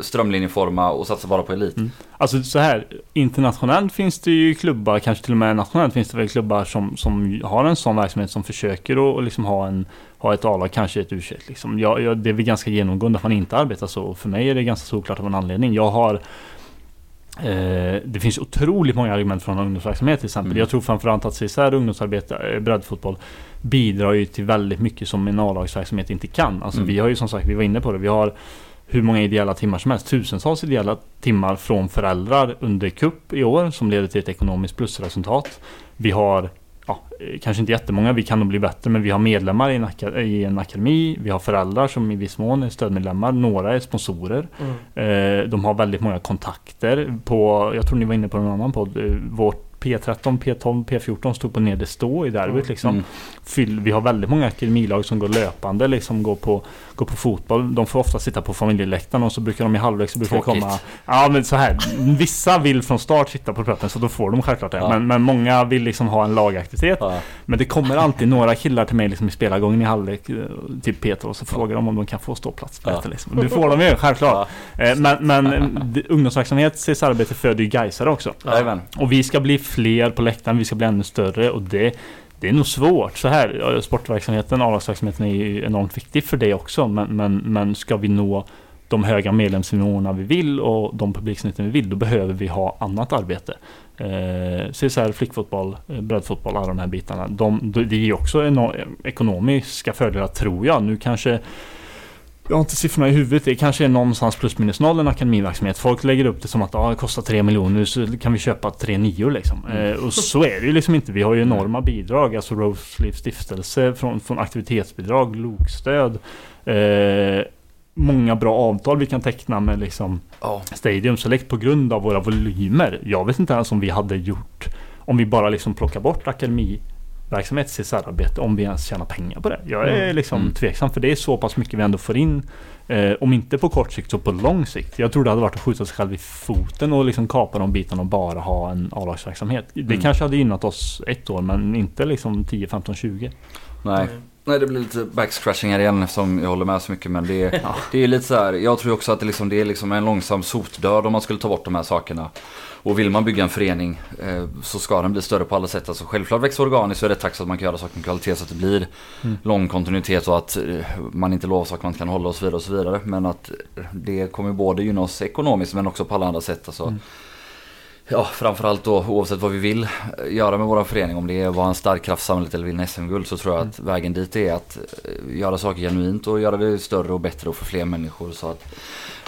strömlinjeforma och satsa bara på elit. Mm. Alltså så här, internationellt finns det ju klubbar, kanske till och med nationellt finns det väl klubbar som, som har en sån verksamhet som försöker att liksom ha, en, ha ett A-lag, kanske ett u liksom. jag, jag, Det är väl ganska genomgående att man inte arbetar så. För mig är det ganska såklart av en anledning. Jag har Eh, det finns otroligt många argument från ungdomsverksamhet till exempel. Mm. Jag tror framförallt att CSR ungdomsarbete, eh, breddfotboll, bidrar ju till väldigt mycket som en A-lagsverksamhet inte kan. Alltså mm. vi har ju som sagt, vi var inne på det, vi har hur många ideella timmar som helst. Tusentals ideella timmar från föräldrar under kupp i år som leder till ett ekonomiskt plusresultat. Vi har ja, eh, kanske inte jättemånga, vi kan nog bli bättre, men vi har medlemmar i en, i en akademi, vi har föräldrar som i viss mån är stödmedlemmar, några är sponsorer. Mm. Eh, de har väldigt många kontakter på, jag tror ni var inne på en annan podd, eh, vårt P13, P12, P14 stod på nedre stå i derbyt liksom. Mm. Fyll, vi har väldigt många akademilag som går löpande, liksom går på, går på fotboll. De får ofta sitta på familjeläktaren och så brukar de i halvlek så brukar det komma... Ja men så här, vissa vill från start sitta på platten så då får de självklart det. Ja. Men, men många vill liksom ha en lagaktivitet. Ja. Men det kommer alltid några killar till mig liksom i spelargången i halvlek, eh, typ Peter, och så frågar de om de kan få ståplats på ja. liksom. Det får de ju, självklart. Eh, men, men ungdomsverksamhet, CSR-arbete föder ju Gaisare också. Och vi ska bli fler på läktaren, vi ska bli ännu större och det det är nog svårt så här. Sportverksamheten, A-lagsverksamheten är ju enormt viktig för det också. Men, men, men ska vi nå de höga medlemsnivåerna vi vill och de publiksnitten vi vill, då behöver vi ha annat arbete. Eh, CSR, flickfotboll, eh, breddfotboll, alla de här bitarna. De, det ger också ekonomiska fördelar tror jag. Nu kanske jag har inte siffrorna i huvudet. Det kanske är någonstans plus minus noll en akademiverksamhet. Folk lägger upp det som att ah, det kostar 3 miljoner så kan vi köpa tre nior liksom. Mm. Eh, och så är det ju liksom inte. Vi har ju enorma bidrag. Alltså Rose Leaf stiftelse från, från aktivitetsbidrag, lokstöd. Eh, många bra avtal vi kan teckna med liksom oh. Stadium Select på grund av våra volymer. Jag vet inte ens om vi hade gjort om vi bara liksom plockar bort akademi verksamhet, CSR-arbete, om vi ens tjänar pengar på det. Jag är mm. liksom mm. tveksam för det är så pass mycket vi ändå får in. Eh, om inte på kort sikt så på lång sikt. Jag tror det hade varit att skjuta sig själv i foten och liksom kapa de bitarna och bara ha en A-lagsverksamhet. Det mm. kanske hade gynnat oss ett år men inte liksom 10, 15, 20. Nej. Nej det blir lite backscratching här igen eftersom jag håller med så mycket men det, ja. det är lite så här, Jag tror också att det, liksom, det är liksom en långsam sotdöd om man skulle ta bort de här sakerna. Och vill man bygga en förening eh, så ska den bli större på alla sätt. Alltså självklart växa organiskt så är det tack så att man kan göra saker med kvalitet så att det blir mm. lång kontinuitet och att eh, man inte lovar saker man inte kan hålla och så vidare och så vidare. Men att det kommer både gynna oss ekonomiskt men också på alla andra sätt. Alltså, mm. Ja, framförallt då oavsett vad vi vill göra med vår förening. Om det är att vara en stark kraft i samhället eller vinna SM-guld så tror jag att mm. vägen dit är att eh, göra saker genuint och göra det större och bättre och för fler människor. Så att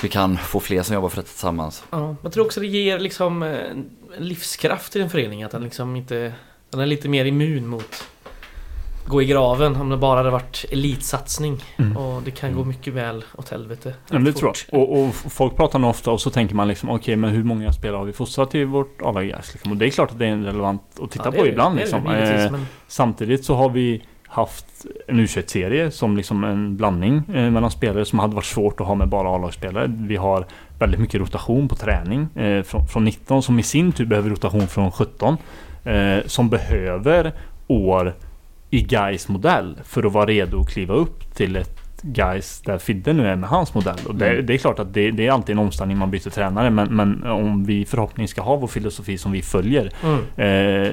vi kan få fler som jobbar för detta tillsammans. Ja, jag tror också det ger liksom eh, livskraft i en förening. Att den liksom inte... Den är lite mer immun mot gå i graven om det bara hade varit elitsatsning. Mm. Och det kan gå mm. mycket väl åt helvete. Ja, det tror jag. Och, och, folk pratar nog ofta och så tänker man liksom okej okay, men hur många spelare har vi fostrat till vårt a liksom? Och det är klart att det är relevant att titta ja, på ibland. liksom. eh, men... Samtidigt så har vi haft en U21-serie som liksom en blandning eh, mellan spelare som hade varit svårt att ha med bara A-lagsspelare. Vi har väldigt mycket rotation på träning eh, från, från 19 som i sin tur behöver rotation från 17. Eh, som behöver år i Gais modell för att vara redo att kliva upp till ett Gais där Fidde nu är med hans modell. Och det, Mm. det är klart att det, det är alltid en omställning man byter tränare. Men, men om vi förhoppningsvis ska ha vår filosofi som vi följer. Mm. Eh,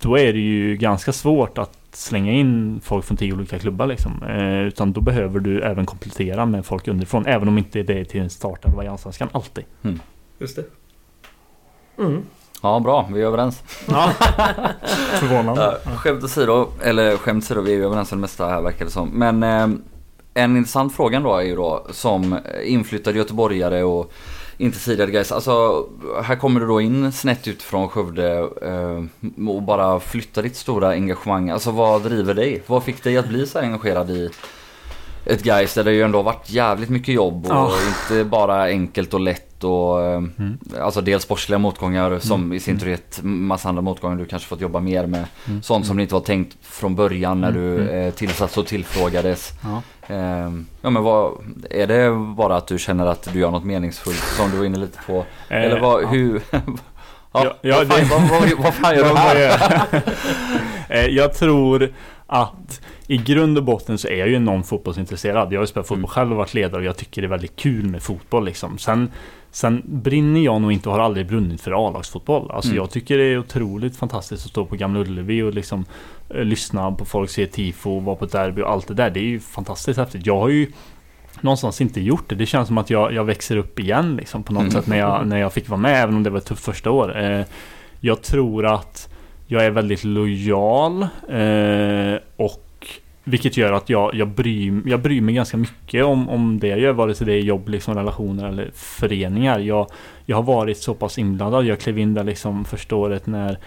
då är det ju ganska svårt att slänga in folk från tio olika klubbar liksom. Eh, utan då behöver du även komplettera med folk underifrån. Även om inte det är till en startelva i Allsvenskan alltid. Just det. Mm. Ja, bra. Vi är överens. Ja. Förvånande. Skämt åsido, eller skämt åsido, vi är ju överens om det mesta här verkar det som. Men eh, en intressant fråga då är ju då som inflyttad göteborgare och inte tidigare guys. Alltså här kommer du då in snett ut från Skövde eh, och bara flyttar ditt stora engagemang. Alltså vad driver dig? Vad fick dig att bli så här engagerad i ett guys där det ju ändå varit jävligt mycket jobb och Ja. inte bara enkelt och lätt och eh, Mm. Alltså dels sportsliga motgångar som Mm. i sin tur gett massa andra motgångar. Du kanske fått jobba mer med Mm. sånt som det inte var tänkt från början när Mm. du Mm. eh, tillsatts och tillfrågades. Ja. Ehm, ja men vad, är det bara att du känner att du gör något meningsfullt som du var inne lite på? Eh, Eller vad, ja. hur? ja, Ja, vad, fan, det- vad, vad, vad fan gör du här? Eh, jag tror att i grund och botten så är jag ju enormt fotbollsintresserad. Jag har ju spelat fotboll Mm. själv och varit ledare och jag tycker det är väldigt kul med fotboll liksom. Sen, sen brinner jag nog inte och har aldrig brunnit för A-lagsfotboll. Alltså Mm. jag tycker det är otroligt fantastiskt att stå på Gamla Ullevi och liksom eh, lyssna på folk, se tifo, vara på ett derby och allt det där. Det är ju fantastiskt häftigt. Jag har ju någonstans inte gjort det. Det känns som att jag, jag växer upp igen liksom på något Mm. sätt när jag, när jag fick vara med, även om det var ett tufft första år. Eh, jag tror att jag är väldigt lojal eh, och vilket gör att jag, jag, bryr, jag bryr mig ganska mycket om, om det jag gör, vare sig det är jobb, liksom, relationer eller föreningar. Jag, jag har varit så pass inblandad. Jag klev in där liksom första året när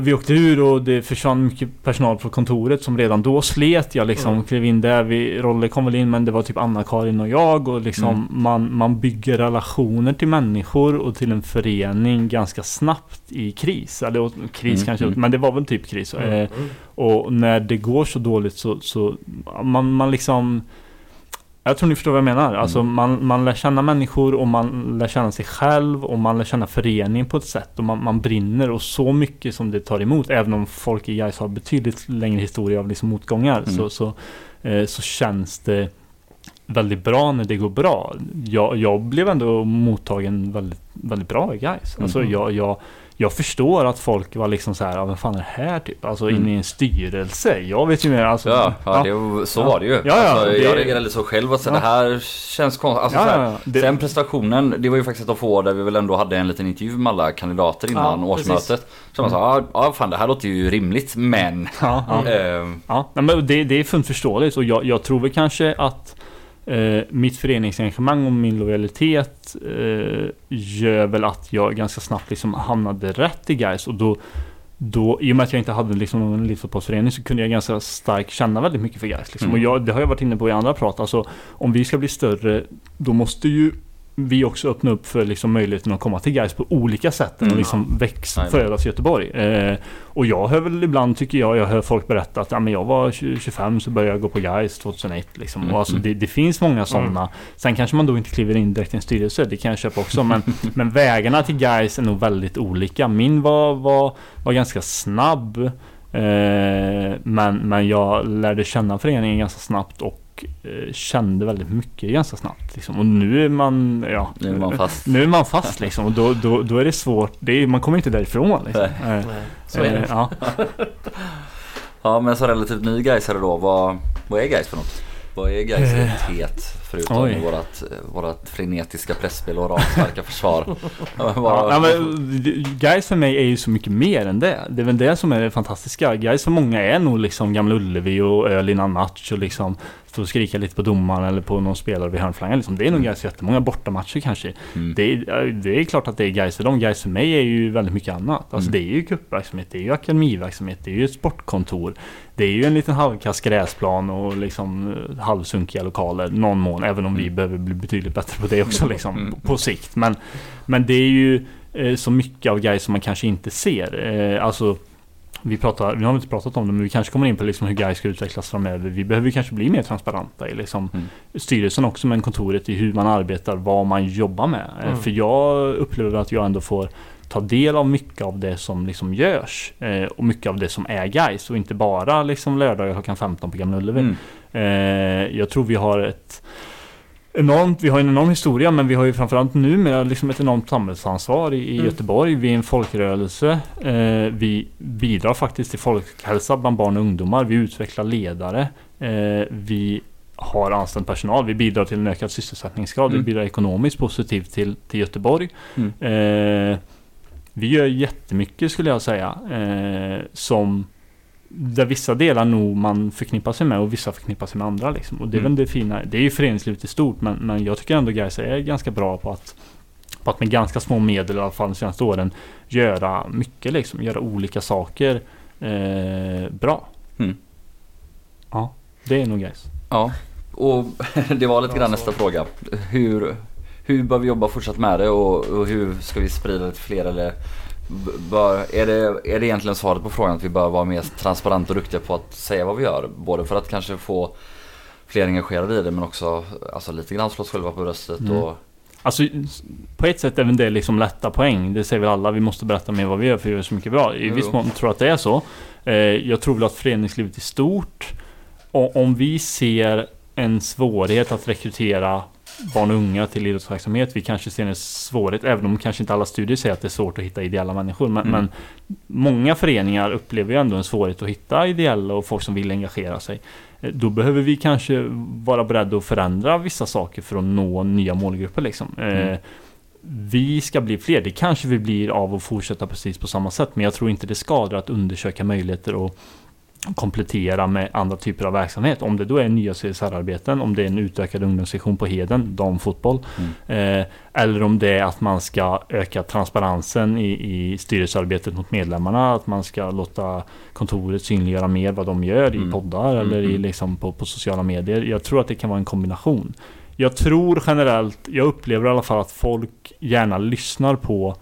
vi åkte ur och det försvann mycket personal på kontoret som redan då slet. Jag liksom Mm. klev in där. Vi, Rolle kom väl in men det var typ Anna-Karin och jag. Och liksom Mm. man, man bygger relationer till människor och till en förening ganska snabbt i kris. Eller kris Mm, kanske, mm. men det var väl typ kris. Eh, Mm. och när det går så dåligt så, så man, man liksom jag tror ni förstår vad jag menar. Alltså Mm. man, man lär känna människor och man lär känna sig själv och man lär känna föreningen på ett sätt och man, man brinner och så mycket som det tar emot. Även om folk i Gais har betydligt längre historia av liksom motgångar Mm. så, så, eh, så känns det väldigt bra när det går bra. Jag, jag blev ändå mottagen väldigt, väldigt bra i Gais. Alltså Mm. jag, jag, jag förstår att folk var liksom så här, ja, vem fan är det här typ? Alltså Mm. inne i en styrelse. Jag vet ju mer. Alltså, Ja, ja, Det, var- så Ja. var det ju. Ja, ja, alltså, det- Jag reagerade lite så själv och så Ja. det här känns konstigt. Alltså, ja, så här, ja, ja. Det- Sen prestationen, det var ju faktiskt ett av få år där vi väl ändå hade en liten intervju med alla kandidater innan Ja, årsmötet. Så man sa, ja, ja fan det här låter ju rimligt men... ja, ja. Ja, nej, men det, det är fullt förståeligt och jag, jag tror väl kanske att eh, mitt föreningsengagemang och min lojalitet eh, gör väl att jag ganska snabbt liksom hamnade rätt i Gais och då då, I och med att jag inte hade liksom någon elitfotbollsförening så kunde jag ganska starkt känna väldigt mycket för Gais. Liksom. Mm. Och jag, det har jag varit inne på i andra prat. Alltså, om vi ska bli större, då måste ju vi också öppna upp för liksom möjligheten att komma till Gais på olika sätt Mm. att liksom växa, födas i Göteborg. Eh, och jag hör väl ibland, tycker jag, jag hör folk berätta att ja, men jag var 20, 25 så började jag gå på Gais 2001. Liksom. Mm, Och alltså, mm. det, det finns många sådana. Sen kanske man då inte kliver in direkt i en styrelse, det kan jag köpa också. Men, men vägarna till Gais är nog väldigt olika. Min var, var, var ganska snabb. Eh, men, men jag lärde känna föreningen ganska snabbt och eh, kände väldigt mycket ganska snabbt. Liksom. Och nu är man, ja, Nu är man fast. Nu är man fast liksom. Och då, då, då är det svårt. Det är, man kommer inte därifrån. Liksom. Eh, Nej, så är eh, det. ja. Ja men så relativt ny Gaisare då, vad, vad är Gais för något? Vad är Gais identitet? Förutom Oj. vårat, vårat frenetiska pressspel och ramstarka försvar. Men Ja, Guys för mig är ju så mycket mer än det. Det är väl det som är det fantastiska. Guys för många är nog liksom Gamla Ullevi och öl innan match och liksom stå och skrika lite på domaren eller på någon spelare vid hörnflaggan. Liksom. Det är nog Mm. Guys jättemånga bortamatcher kanske. Mm. Det är, det är klart att det är Guys för dem. Guys för mig är ju väldigt mycket annat. Alltså Mm. det är ju cupverksamhet, det är ju akademiverksamhet, det är ju ett sportkontor. Det är ju en liten halvkass gräsplan och liksom eh, halvsunkiga lokaler någon mån. Även om vi Mm. behöver bli betydligt bättre på det också liksom Mm. på sikt. Men, men det är ju eh, så mycket av Gais som man kanske inte ser. Eh, alltså vi, pratar, vi har inte pratat om det men vi kanske kommer in på liksom hur Gais ska utvecklas framöver. Vi behöver kanske bli mer transparenta i liksom Mm. styrelsen också men kontoret i hur man arbetar, vad man jobbar med. Eh, Mm. För jag upplever att jag ändå får ta del av mycket av det som liksom görs. Eh, och mycket av det som är guys och inte bara liksom lördagar klockan 15 på Gamla Ullevi. Mm. Eh, jag tror vi har ett enormt, vi har en enorm historia men vi har ju framförallt numera liksom ett enormt samhällsansvar i, i Mm. Göteborg. Vi är en folkrörelse. Eh, vi bidrar faktiskt till folkhälsa bland barn och ungdomar. Vi utvecklar ledare. Eh, vi har anställd personal. Vi bidrar till en ökad sysselsättningsgrad. Mm. Vi bidrar ekonomiskt positivt till, till Göteborg. Mm. Eh, vi gör jättemycket skulle jag säga. Eh, som där vissa delar nog man förknippar sig med och vissa förknippar sig med andra. Liksom. Och det är Mm. väl det fina. Det är ju föreningslivet i stort men, men jag tycker ändå Gais är ganska bra på att på att med ganska små medel i alla fall de senaste åren göra mycket liksom. Göra olika saker eh, bra. Mm. Ja, det är nog Gais. Ja, och det var lite grann nästa fråga. Hur, hur bör vi jobba fortsatt med det och, och hur ska vi sprida det till fler eller bör, är, det, är det egentligen svaret på frågan att vi bör vara mer transparenta och duktiga på att säga vad vi gör? Både för att kanske få fler engagerade i det men också alltså, lite grann slå oss själva på bröstet Mm. och Alltså på ett sätt är väl det liksom lätta poäng. Det säger väl alla. Vi måste berätta mer vad vi gör för vi gör så mycket bra. I Jo. viss mån tror jag att det är så. Eh, jag tror väl att föreningslivet i stort. Och om vi ser en svårighet att rekrytera barn och unga till idrottsverksamhet. Vi kanske ser en svårighet, även om kanske inte alla studier säger att det är svårt att hitta ideella människor. Men, Mm. men många föreningar upplever ju ändå en svårighet att hitta ideella och folk som vill engagera sig. Eh, Då behöver vi kanske vara beredda att förändra vissa saker för att nå nya målgrupper. Liksom. Eh, Mm. Vi ska bli fler. Det kanske vi blir av att fortsätta precis på samma sätt. Men jag tror inte det skadar att undersöka möjligheter och komplettera med andra typer av verksamhet. Om det då är nya CSR-arbeten, om det är en utökad ungdomssektion på Heden, damfotboll. Eh, eller om det är att man ska öka transparensen i, i styrelsearbetet mot medlemmarna. Att man ska låta kontoret synliggöra mer vad de gör Mm. i poddar eller i, Mm. liksom på, på sociala medier. Jag tror att det kan vara en kombination. Jag tror generellt, jag upplever i alla fall att folk gärna lyssnar på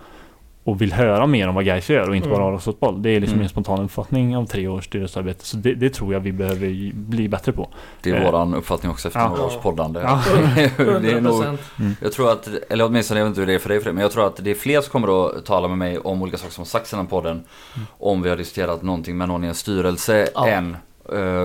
och vill höra mer om vad Gais gör och inte Mm. bara A-lagsfotboll. Det är liksom Mm. min spontana uppfattning av tre års styrelsearbete. Så det, det tror jag vi behöver bli bättre på. det är Eh. våran uppfattning också efter Ja. några års poddande. Ja. det är nog 100%. Jag tror att, eller åtminstone jag vet inte hur det är för dig Fredrik, men jag tror att det är fler som kommer att tala med mig om olika saker som har sagts i den podden. Om vi har diskuterat någonting med någon i en styrelse Ja. än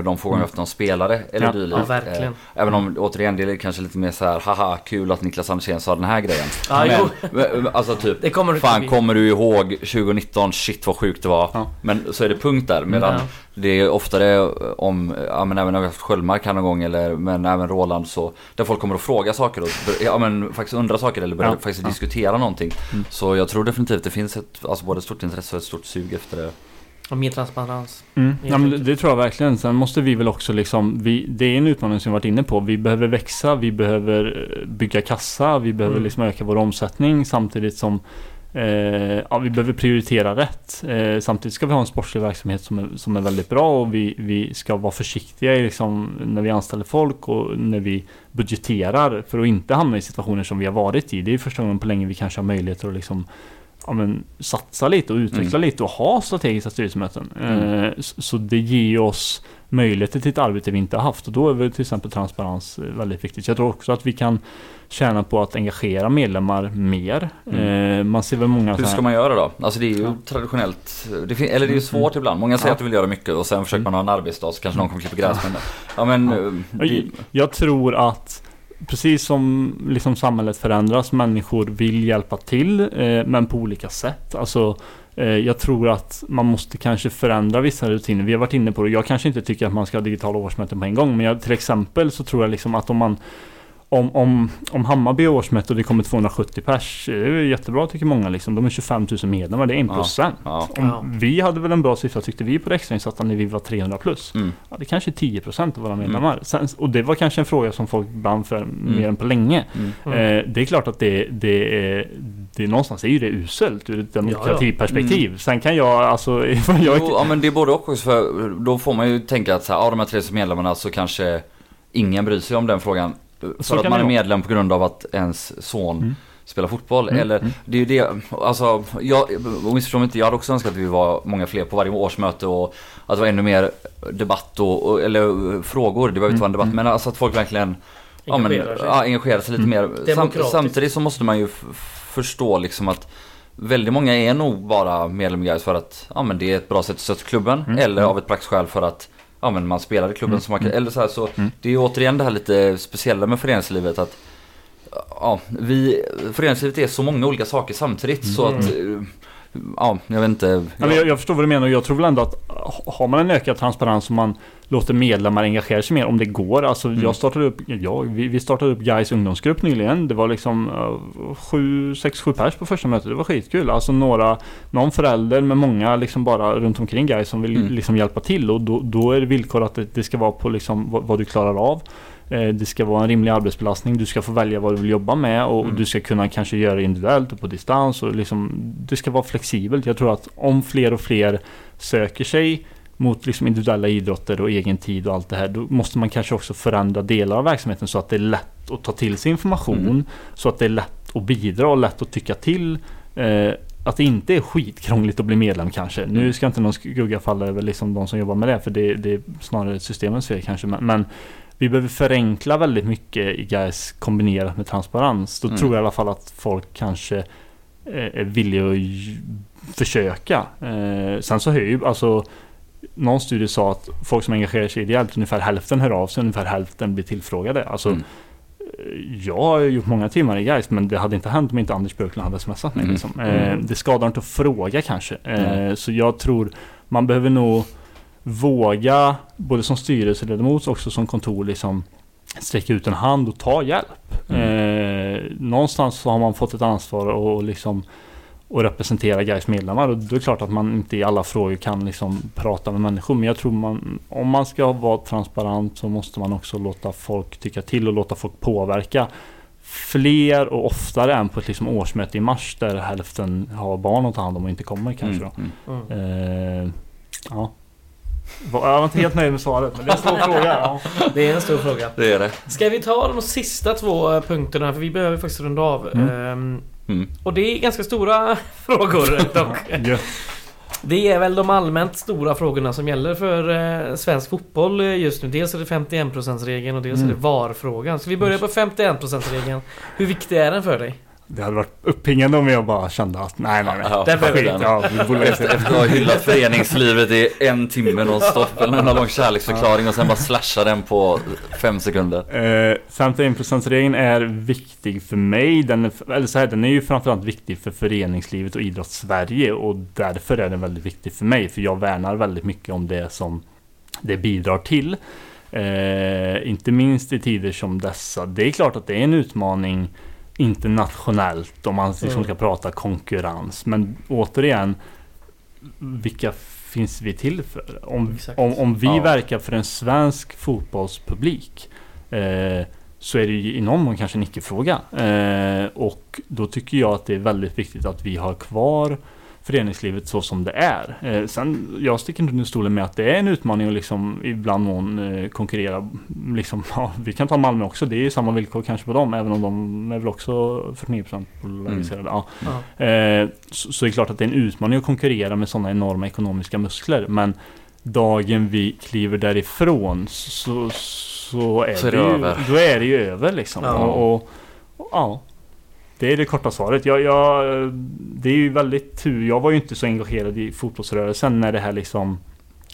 de frågor Mm. efter någon spelare eller Ja. dylikt. Ja. Eh, Även om återigen det är kanske lite mer så här, haha kul att Niklas Andersén sa den här grejen. Ja, jo. men, alltså typ, Det kommer du fan förbi. kommer du ihåg 2019, shit vad sjukt det var. Ja. Men så är det punkt där. Medan Ja. det är oftare om, ja men även när vi har haft Sköldmark här någon gång eller men även Roland så Där folk kommer att fråga saker och ja men faktiskt undra saker eller börja Ja. faktiskt Ja. diskutera någonting. Mm. Så jag tror definitivt det finns ett, alltså både ett stort intresse och ett stort sug efter det. Och mer transparens. Mm. Ja, men det, tror jag verkligen. Sen måste vi väl också liksom, vi, det är en utmaning som vi varit inne på. Vi behöver växa, vi behöver eh, bygga kassa, vi behöver Mm. liksom öka vår omsättning samtidigt som eh, ja, vi behöver prioritera rätt. Eh, samtidigt ska vi ha en sportslig verksamhet som är, som är väldigt bra och vi, vi ska vara försiktiga liksom, när vi anställer folk och när vi budgeterar för att inte hamna i situationer som vi har varit i. Det är första gången på länge vi kanske har möjligheter att liksom ja, men, satsa lite och utveckla lite och ha strategiska styrelsemöten. Mm. Eh, så, det ger oss möjligheter till ett arbete vi inte har haft och då är väl till exempel transparens eh, väldigt viktigt. Jag tror också att vi kan tjäna på att engagera medlemmar mer. Mm. Eh, man ser väl många Hur så här- ska man göra då? Alltså det är ju Ja. traditionellt, det fin- eller det är ju Mm. svårt ibland. Många säger Ja. att de vill göra mycket och sen försöker Mm. man ha en arbetsdag så kanske någon kommer klippa gräs. Men, ja men, Ja. det, jag tror att precis som liksom samhället förändras, människor vill hjälpa till, eh, men på olika sätt. Alltså, eh, jag tror att man måste kanske förändra vissa rutiner. Vi har varit inne på det. Jag kanske inte tycker att man ska ha digitala årsmöten på en gång, men jag, till exempel så tror jag liksom att om man om, om, om Hammarby har årsmöte och det kommer 270 pers, det är jättebra tycker många. Liksom. De är 25 000 medlemmar, det är 1 Ja. procent. ja. Ja. Vi hade väl en bra siffra tyckte vi på det extrainsatta när vi var 300 plus. Mm. Ja, det kanske är 10% av våra Mm. medlemmar. Sen, och det var kanske en fråga som folk brann för mer än på länge. Mm. Mm. Eh, det är klart att det, det är det, någonstans är ju det uselt ur ett demokratiperspektiv. Sen kan jag alltså... jag, Jo, ja men det är både och också för då får man ju tänka att så här, av de här tre medlemmarna så kanske ingen bryr sig om den frågan. Så För att man är medlem på grund av att ens son Mm. spelar fotboll. Mm, Eller mm. det är ju det, alltså jag, missförstå mig inte, jag hade också önskat att vi var många fler på varje årsmöte och att det var ännu mer debatt och, eller frågor, det behöver inte vara en debatt Mm, men alltså att folk verkligen ja, men, Engagerar sig. ja, engagerar sig lite Mm. mer. Sam, samtidigt så måste man ju förstå liksom att väldigt många är nog bara medlem i Gais för att ja, men det är ett bra sätt att stötta klubben. Mm. Eller Mm. av ett praktiskt skäl för att ja, men man spelar i klubben Mm. som man kan, eller så här, så Mm. Det är ju återigen det här lite speciella med föreningslivet att Ja, vi, föreningslivet är så många olika saker samtidigt så Mm. att eh, Ja, jag vet inte. Ja, men jag, jag förstår vad du menar och jag tror väl ändå att ha- har man en ökad transparens och man låter medlemmar engagera sig mer om det går. Alltså Mm. jag startade upp, ja, vi, vi startade upp Guys ungdomsgrupp nyligen. Det var liksom uh, sju, sex, sju pers på första mötet. Det var skitkul. Alltså några, någon förälder med många liksom bara runt omkring Guys som vill Mm. liksom hjälpa till och då, då är det villkor att det, det ska vara på liksom vad, vad du klarar av. Eh, Det ska vara en rimlig arbetsbelastning. Du ska få välja vad du vill jobba med och Mm. du ska kunna kanske göra det individuellt och på distans. Och liksom, det ska vara flexibelt. Jag tror att om fler och fler söker sig mot liksom individuella idrotter och egen tid och allt det här. Då måste man kanske också förändra delar av verksamheten så att det är lätt att ta till sig information. Mm. Så att det är lätt att bidra och lätt att tycka till. Eh, att det inte är skitkrångligt att bli medlem kanske. Nu Mm. ska inte någon skugga falla över liksom de som jobbar med det. För det, det är snarare systemens fel kanske. Men, men vi behöver förenkla väldigt mycket i GAIS kombinerat med transparens. Då Mm. tror jag i alla fall att folk kanske eh, är villiga att försöka. Eh, sen så hör ju alltså någon studie sa att folk som engagerar sig ideellt, ungefär hälften hör av sig, ungefär hälften blir tillfrågade. Alltså, Mm. eh, Jag har gjort många timmar i Gais men det hade inte hänt om inte Anders Björklund hade smsat mig. Mm. Liksom. Eh, det skadar inte att fråga kanske. Mm. Så jag tror man behöver nog våga, både som styrelseledamot och också som kontor, liksom sträcka ut en hand och ta hjälp. Mm. Eh, någonstans så har man fått ett ansvar och liksom och representera Gais medlemmar och då är det klart att man inte i alla frågor kan liksom prata med människor men jag tror man om man ska vara transparent så måste man också låta folk tycka till och låta folk påverka fler och oftare än på ett liksom årsmöte i mars där hälften har barn att ta hand om och inte kommer kanske. Mm. Mm. Mm. Eh, ja. Jag var inte helt nöjd med svaret men det är en stor fråga. Ja. Det är en stor fråga. Det är det. Ska vi ta de sista två eh, punkterna? För vi behöver faktiskt runda av. Mm. Ehm, Mm. och det är ganska stora frågor dock. Ja. Det är väl de allmänt stora frågorna som gäller för eh, svensk fotboll eh, just nu. Dels är det 51%-regeln och dels är det Mm. VAR-frågan. Så vi börjar på 51%-regeln. Hur viktig är den för dig? Det hade varit upphängande om jag bara kände att nej nej nej. Ja, Den behöver Skit, den. ja, vi Efter, efter att ha hyllat föreningslivet i en timme nonstop eller en lång kärleksförklaring och sen bara slasha den på fem sekunder. Eh, 51%-regeln är viktig för mig. Den är, eller så här, den är ju framförallt viktig för föreningslivet och idrotts-Sverige och därför är den väldigt viktig för mig. För jag värnar väldigt mycket om det som det bidrar till. Eh, inte minst i tider som dessa. Det är klart att det är en utmaning internationellt om man liksom Mm. ska prata konkurrens. Men återigen, vilka finns vi till för? Om, Exakt. om, om vi Ja. verkar för en svensk fotbollspublik eh, så är det ju i någon mån kanske en icke-fråga. Eh, och då tycker jag att det är väldigt viktigt att vi har kvar föreningslivet så som det är. Eh, sen, jag sticker inte under stolen med att det är en utmaning att liksom ibland någon eh, konkurrera. Liksom, ja, vi kan ta Malmö också, det är ju samma villkor kanske på dem, även om de är väl också 49% bolagiserade. Ja. Ja. Eh, så, så är det klart att det är en utmaning att konkurrera med sådana enorma ekonomiska muskler. Men dagen vi kliver därifrån så, så, är, Så är det, det ju, över. då är det ju över liksom. Ja. Och, och, och, ja. Det är det korta svaret. Jag, jag, det är ju väldigt tur. Jag var ju inte så engagerad i fotbollsrörelsen när det här liksom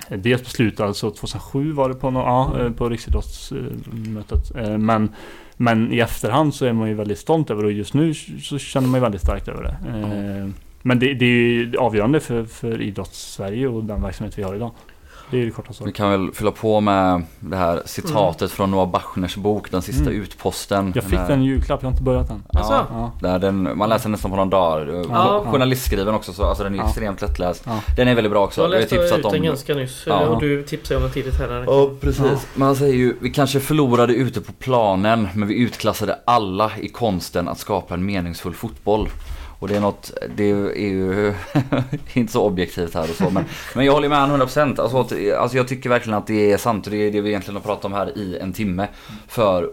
Dels beslutades alltså 2007 var det på, ja, eh, på riksidrottsmötet. Eh, Men, men i efterhand så är man ju väldigt stolt över det och just nu så känner man ju väldigt starkt över det. Eh, Men det, det är ju avgörande för, för idrotts-Sverige och den verksamhet vi har idag. Det är det korta Vi svaret. kan väl fylla på med det här citatet från Noah Bachners bok, Den sista Mm. utposten. Jag fick här- den i julklapp, jag har inte börjat den. Alltså? Ja, Ja. där den, man läser den nästan på några dagar. Ja. Journalistskriven också, så alltså den är Ja. extremt lättläst. Ja. Den är väldigt bra också. Jag Vi läste tipsat ut om den ganska nyss Ja. och du tipsade om den tidigt här. Ja, precis. Ja. Man säger ju, vi kanske förlorade ute på planen, men vi utklassade alla i konsten att skapa en meningsfull fotboll. Och det är något, det är ju inte så objektivt här och så men, men jag håller med honom 100% alltså, alltså jag tycker verkligen att det är sant och det är det vi egentligen har pratat om här i en timme. För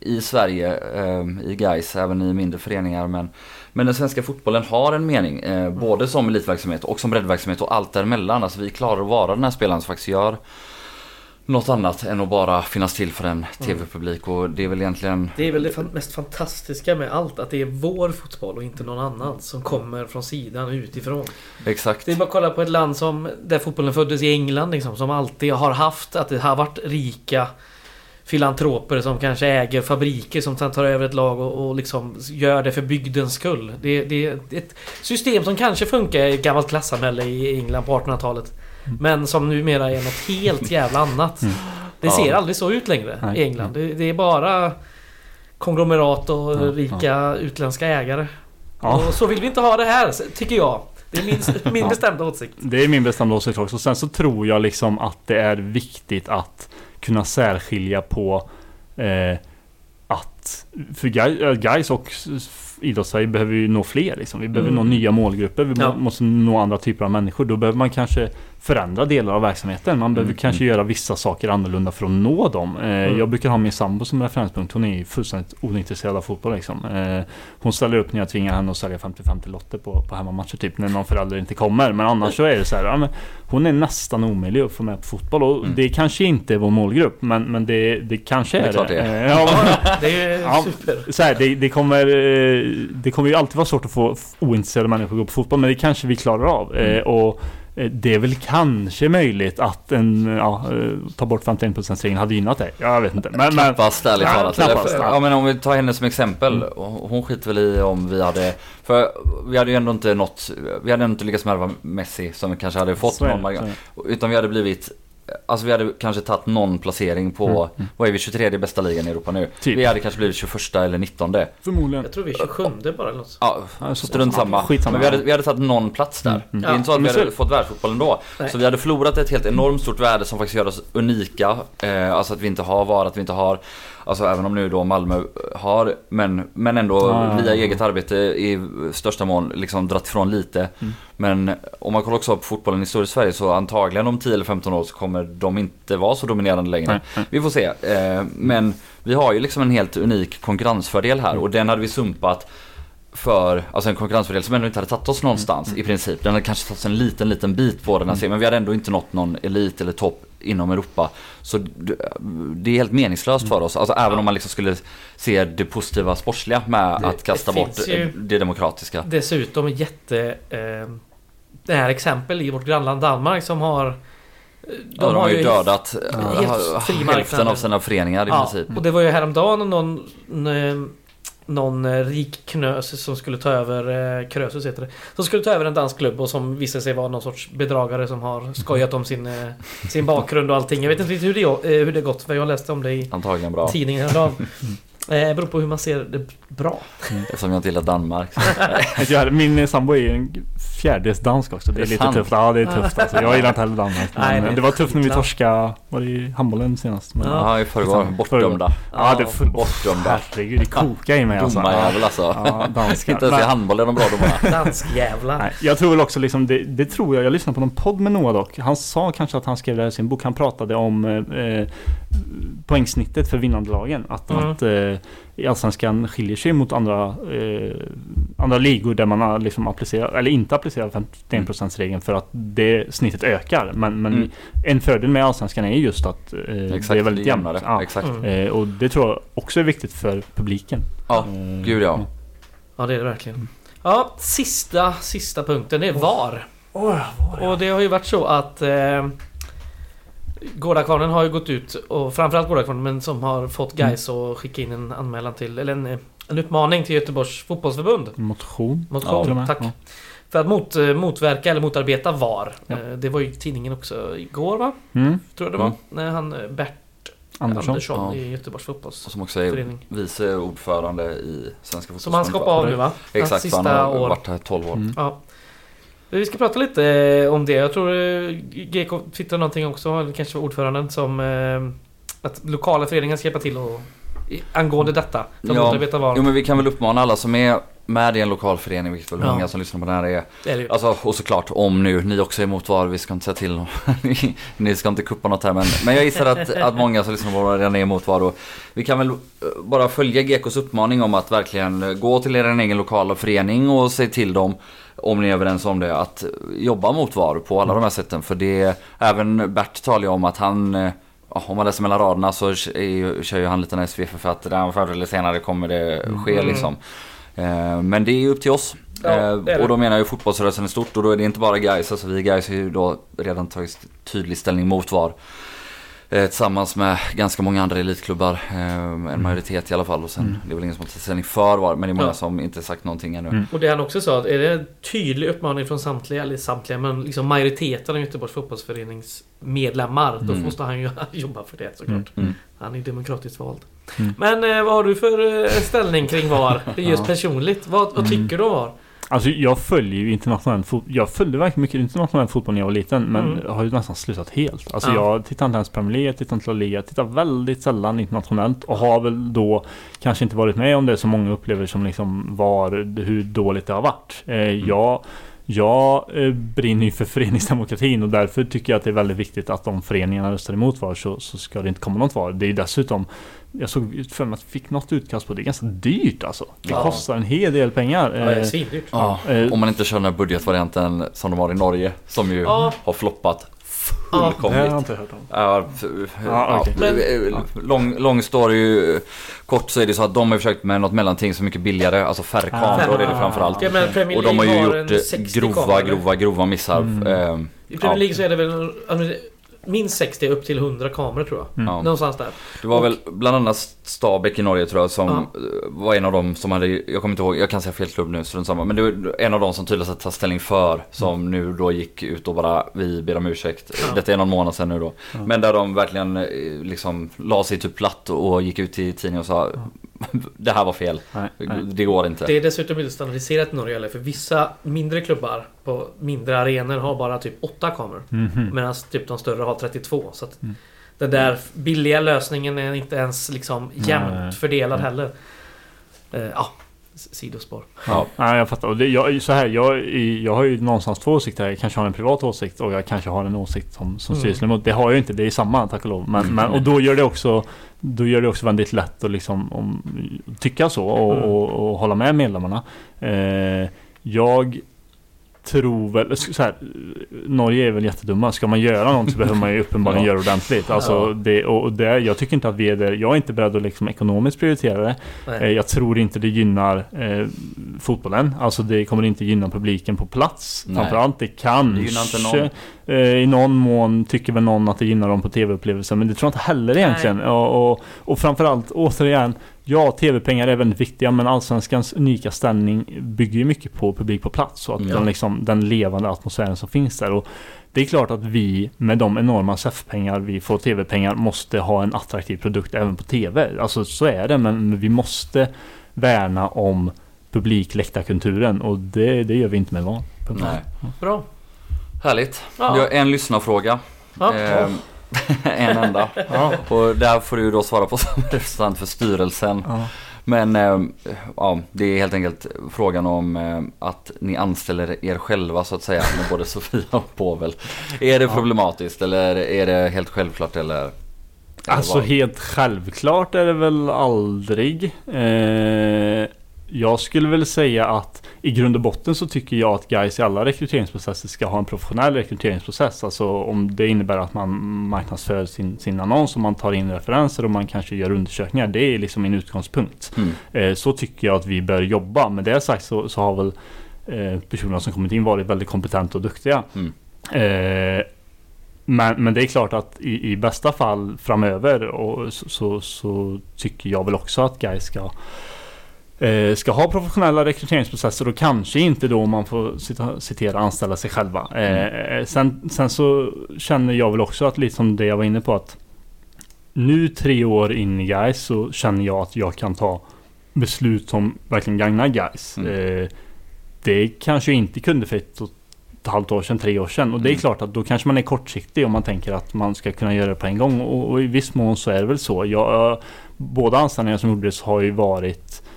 i Sverige, eh, i guys även i mindre föreningar men men den svenska fotbollen har en mening, eh, både som elitverksamhet och som breddverksamhet och allt däremellan. Alltså vi klarar att vara den här spelaren som faktiskt gör något annat än att bara finnas till för en tv-publik och det är väl egentligen Det är väl det mest fantastiska med allt. Att det är vår fotboll och inte någon annan som kommer från sidan utifrån. exakt. Det är bara att kolla på ett land som där fotbollen föddes i England liksom. Som alltid har haft att det har varit rika filantroper som kanske äger fabriker som sen tar över ett lag och, och liksom gör det för bygdens skull. Det, det är ett system som kanske funkar i ett gammalt klassamhälle i England på 1800-talet. Men som numera är något helt jävla annat. Mm. Det ser Ja. aldrig så ut längre i England. Det, det är bara konglomerat och Ja, rika utländska ägare. Ja. Och så vill vi inte ha det här, tycker jag. Det är min, min Ja. bestämda åsikt. Det är min bestämda åsikt också. Sen så tror jag liksom att det är viktigt att kunna särskilja på eh, att för eh, Gais och idrottssverige behöver ju nå fler liksom. Vi behöver Mm. nå nya målgrupper. Vi må- Ja. måste nå andra typer av människor. Då behöver man kanske förändra delar av verksamheten. Man behöver Mm, kanske göra vissa saker annorlunda för att nå dem. Eh, Mm. Jag brukar ha min sambo som referenspunkt. Hon är ju fullständigt ointresserad av fotboll liksom. Eh, hon ställer upp när jag tvingar henne att sälja 50-50 lotter på, på hemmamatcher typ. När någon förälder inte kommer. Men annars så är det så här. Ja, hon är nästan omöjlig att få med på fotboll. Och Mm. det kanske inte är vår målgrupp. Men, men det, det kanske Det är klart det är. Eh, ja, Det är ju Ja. super. så här, det, det, kommer, det kommer ju alltid vara svårt att få ointresserade människor att gå på fotboll, men det kanske vi klarar av. Mm. Eh, och eh, det är väl kanske möjligt att en, ja, eh, ta bort 51%-regeln hade gynnat dig. Jag vet inte. Men, men, Knappast ärligt Ja, talat. knappast, ja. men om vi tar henne som exempel. Mm. Hon skiter väl i om vi hade... För vi hade ju ändå inte nått... Vi hade inte lyckats med Messi som vi kanske hade fått så någon marginal. Utan vi hade blivit... Alltså vi hade kanske tagit någon placering på... Mm, mm. Vad är vi? 23 bästa ligan i Europa nu. Typ. Vi hade kanske blivit 21 eller 19. Förmodligen. Jag tror vi är 27 bara eller något. Ja, strunt samma. Skitsamma. Men vi hade, vi hade tagit någon plats där. Mm, mm. Det är inte så att vi hade fått världsfotbollen då. Nej. Så vi hade förlorat ett helt enormt stort värde som faktiskt gör oss unika. Eh, alltså att vi inte har VAR, att vi inte har Alltså även om nu då Malmö har, men, men ändå ja, via eget arbete i största mån liksom dratt ifrån lite. Mm. Men om man kollar också på fotbollen i stora Sverige så antagligen om 10 eller 15 år så kommer de inte vara så dominerande längre. Nej. Vi får se. Eh, men vi har ju liksom en helt unik konkurrensfördel här och den hade vi sumpat för, alltså en konkurrensfördel som ändå inte hade tagit oss någonstans i princip. Den hade kanske tagit oss en liten, liten bit på den här serien men vi hade ändå inte nått någon elit eller topp inom Europa. Så det är helt meningslöst för oss. Alltså även om man liksom skulle se det positiva sportsliga med Det- att kasta det bort det demokratiska. Dessutom jätte... Eh, det här exempel i vårt grannland Danmark som har... eh, De, de har ju dödat Ja. eh, Helt hälften av sina föreningar i Ja, princip. och det var ju häromdagen någon... någon eh, rik knös som skulle ta över, eh, Krösus heter det, som skulle ta över en dansk klubb och som visade sig vara någon sorts bedragare som har skojat om sin, eh, sin bakgrund och allting. Jag vet inte riktigt hur det, hur det gått för jag läste om det i Antagligen bra. tidningen häromdagen. Eh, beror på hur man ser det bra. Eftersom jag inte gillar Danmark. Min sambo är ju en fjärdedels dansk också. Det är, Det är lite sant. tufft. Ja, det är tufft alltså. Jag gillar inte heller Danmark. Nej, Men det det var tufft när vi torskade, var det i handbollen senast? Men, Ja. I förrgår. Bortdömda. Ja, det är Bortdömda. Herregud, det kokar i mig alltså. Domarjävel alltså. Ja, danskar. Inte ens i handboll är de bra domarna. Danskjävlar. Nej, jag tror väl också liksom, det, det tror jag, jag lyssnade på någon podd med Noah dock. Han sa kanske att han skrev det här i sin bok, han pratade om eh, poängsnittet för vinnandelagen. Att, Mm. att eh, Allsvenskan skiljer sig mot andra, eh, andra ligor där man har liksom applicerat, eller inte applicerat 51%-regeln för att det snittet ökar. Men, men Mm. en fördel med Allsvenskan är just att eh, Exakt, det är väldigt jämnt. jämnare. Ja. Exakt. Mm. Eh, och det tror jag också är viktigt för publiken. Ja, Eh, gud ja. Ja det är det verkligen. Ja, sista, sista punkten det är VAR. Och det har ju varit så att eh, Gårdakvarnen har ju gått ut och framförallt Gårdakvarnen men som har fått Gais att skicka in en anmälan till eller en, en uppmaning till Göteborgs fotbollsförbund. Motion. Motion, med. tack. Ja. För att mot, eh, motverka eller motarbeta VAR. Ja. Eh, Det var ju i tidningen också igår va? Mm. Tror jag det var. Mm. När han eh, Bert Andersson. Andersson, Ja. i Göteborgs fotbollsförening. som också är vice ordförande i Svenska Som han ska hoppa av nu va? Exakt, sista han har år. varit här 12 år. Mm. Ja. Vi ska prata lite eh, om det. Jag tror eh, GK twittrade någonting också, eller kanske var ordföranden, som eh, att lokala föreningar ska hjälpa till och, angående detta. För Ja. motarbeta VAR. Jo men vi kan väl uppmana alla som är med i en lokal förening, vilket väl Ja. många som lyssnar på det här är. Alltså, och såklart om nu ni också är emot VAR, vi ska inte säga till ni, ni ska inte kuppa något här men, men jag gissar att, att många som lyssnar på det redan är emot VAR och vi kan väl eh, bara följa GKs uppmaning om att verkligen eh, gå till er egen lokala förening och säg till dem om ni är överens om det, att jobba mot VAR på alla de här sätten. För det, även Bert talar ju om att han eh, om man läser mellan raderna så kör ju han lite SVF för att där förr eller senare kommer det ske Mm. liksom. Eh, men det är upp till oss. Ja, eh, och då menar jag fotbollsrörelsen är stort och då är det inte bara guys. Alltså vi guys har ju då redan tagit tydlig ställning mot VAR. Eh, tillsammans med ganska många andra elitklubbar. En majoritet i alla fall. Och sen, Mm. det är väl ingen som har tagit ställning för VAR. Men det är många Ja. som inte sagt någonting ännu. Mm. Och det han också sa, är det en tydlig uppmaning från samtliga, eller samtliga, men liksom majoriteten av Göteborgs fotbollsförenings medlemmar. Då Mm. måste han ju jobba för det såklart. Mm. Han är demokratiskt vald. Mm. Men eh, vad har du för eh, ställning kring VAR? Just Ja. personligt. Vad, vad Mm. tycker du om VAR? Alltså jag följer ju internationell fotboll. Jag följde verkligen mycket internationell fotboll när jag var liten. Men Mm. har ju nästan slutat helt. Alltså Ja. jag tittar inte ens Premier League, tittar inte La Liga. Tittar väldigt sällan internationellt. Och har väl då kanske inte varit med om det som många upplever som liksom var hur dåligt det har varit. Eh, jag jag eh, brinner ju för föreningsdemokratin och därför tycker jag att det är väldigt viktigt att om föreningarna röstar emot VAR så, så ska det inte komma något VAR. Det är ju dessutom Jag såg för mig att jag fick något utkast på det. Det är ganska dyrt alltså. Det Ja. kostar en hel del pengar. Ja, det är Eh, svindyrt. Ja, Eh, om man inte kör den här budgetvarianten som de har i Norge. Som ju Ja. har floppat det har jag fullkomligt. inte hört om. Ja, ja, okej. Men- lång, lång story kort så är det så att de har försökt med något mellanting som är mycket billigare. Alltså färre Ah. kameror är det framförallt. Ja, men Och de har ju gjort eh, 60 grova, grova, grova missar. Mm. Eh, I Premier Ja. League så är det väl minst 60 upp till 100 kameror tror jag. Mm. Någonstans där. Det var Och- väl bland annat Stabäck i Norge tror jag som Ja. eh, var en av dem som hade, jag kommer inte ihåg, jag kan säga fel klubb nu strunt samma. Men det var en av dem som tydligast tar ställning för. Som nu då gick ut och bara, vi ber om ursäkt. Ja. Detta är någon månad sedan nu då. Ja. Men där de verkligen eh, liksom la sig typ platt och gick ut i tidningen och sa Det här var fel. Nej, nej. Det går inte. Det är dessutom inte standardiserat i Norge eller för vissa mindre klubbar på mindre arenor har bara typ 8 kameror. Mhm. Medan typ de större har 32. Så att Mm. den där billiga lösningen är inte ens liksom jämnt Nej. fördelad Mm. heller. Eh, ja, sidospår. Ja. Ja, jag fattar. Och det, jag, så här, jag, jag har ju någonstans två åsikter. Jag kanske har en privat åsikt och jag kanske har en åsikt som, som Mm. styrelseledamot. Det har jag ju inte. Det är samma tack och lov. Men, Mm. men, och då gör det också då gör det också väldigt lätt att liksom, om, tycka så och, Mm. och, och hålla med medlemmarna. Eh, jag tror väl, så här, Norge är väl jättedumma. Ska man göra något så behöver man ju uppenbarligen Ja. göra ordentligt. Alltså, det, och det, jag tycker inte att vi är där. Jag är inte beredd att liksom ekonomiskt prioritera det. Eh, Nej. Jag tror inte det gynnar eh, fotbollen. Alltså det kommer inte gynna publiken på plats. Nej. Framförallt det kanske... Det. Eh, I någon mån tycker väl någon att det gynnar dem på tv-upplevelsen. Men det tror jag inte heller egentligen. Och, och, och framförallt återigen. Ja, tv-pengar är väldigt viktiga. Men Allsvenskans unika ställning bygger ju mycket på publik på plats. Och att Mm. den, liksom, den levande atmosfären som finns där. Och det är klart att vi med de enorma SEF-pengar vi får tv-pengar måste ha en attraktiv produkt även på tv. Alltså så är det. Men vi måste värna om publikläktarkulturen och det, det gör vi inte med VAR. Nej. Bra. Härligt. Ja. Vi har en lyssnarfråga. Ja. Ehm, en enda. Ja. Och där får du då svara på som representant för styrelsen. Ja. Men ehm, ja, det är helt enkelt frågan om ehm, att ni anställer er själva så att säga med både Sofia och Povel. Är det Ja. problematiskt eller är det helt självklart eller? Alltså helt självklart är det väl aldrig. Eh, jag skulle väl säga att i grund och botten så tycker jag att guys i alla rekryteringsprocesser ska ha en professionell rekryteringsprocess. Alltså om det innebär att man marknadsför sin, sin annons och man tar in referenser och man kanske gör undersökningar. Det är liksom min utgångspunkt. Mm. Eh, så tycker jag att vi bör jobba. Med det sagt så, så har väl eh, personerna som kommit in varit väldigt kompetenta och duktiga. Mm. Eh, men, men det är klart att i, i bästa fall framöver och så, så, så tycker jag väl också att guys ska ska ha professionella rekryteringsprocesser och kanske inte då om man får cita, citera anställa sig själva. Eh, sen, sen så känner jag väl också att lite som det jag var inne på att nu tre år in i guys så känner jag att jag kan ta beslut som verkligen gagnar guys. Mm. Eh, det kanske jag inte kunde för ett och ett halvt år sedan, tre år sedan. Och det är Mm. klart att då kanske man är kortsiktig om man tänker att man ska kunna göra det på en gång. Och, och i viss mån så är det väl så. Jag, båda anställningarna som gjordes har ju varit, eh,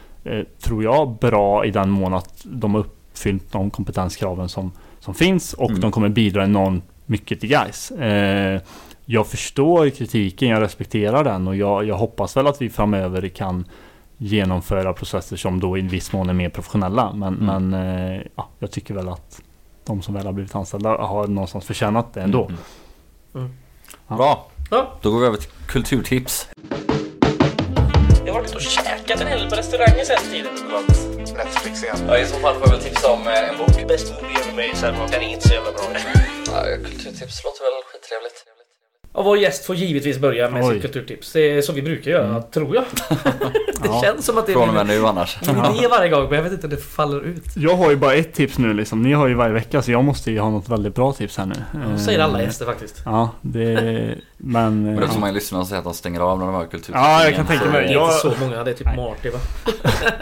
tror jag, bra i den mån att de har uppfyllt de kompetenskraven som, som finns. Och Mm. de kommer bidra enormt mycket till guys. Eh, jag förstår kritiken, jag respekterar den och jag, jag hoppas väl att vi framöver kan genomföra processer som då i viss mån är mer professionella. Men, Mm. men eh, ja, jag tycker väl att de som väl har blivit anställda har någonstans förtjänat det ändå. Mm. Mm. Ja. Bra. Då går vi över till kulturtips. Varit och käkat en hel del på restauranger sen tiden. Netflix igen. Ja, I så fall får jag väl tipsa om eh, en bok. Bäst movie ever made sen var den är inte så jävla bra. Ja, kulturtips låter väl skittrevligt. Och vår gäst får givetvis börja med Oj. sitt kulturtips. Det är så vi brukar göra, tror jag. det Ja. känns som att det Från och är med nu annars. min idé varje gång, men jag vet inte om det faller ut. Jag har ju bara ett tips nu liksom. Ni har ju varje vecka så jag måste ju ha något väldigt bra tips här nu. Det säger alla Eh, gäster faktiskt. Ja, det... Men... Men det är eh, så många lyssnare som säger att de stänger av när de hör kulturtips. Ja, jag kan tänka Det mig. är Jag- inte så många, det är typ Marty va?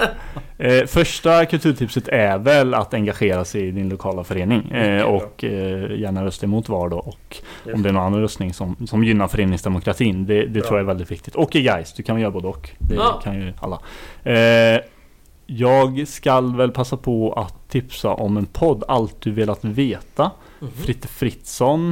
Eh, första kulturtipset är väl att engagera sig i din lokala förening. Eh, och eh, gärna rösta emot VAR då. Och om det är någon annan röstning som, som gynnar föreningsdemokratin. Det, det tror jag är väldigt viktigt. Och i Gais, du kan göra både och. Det Ja. kan ju alla. Eh, jag ska väl passa på att tipsa om en podd, Allt du velat veta. Mhm. Fritte Fritzson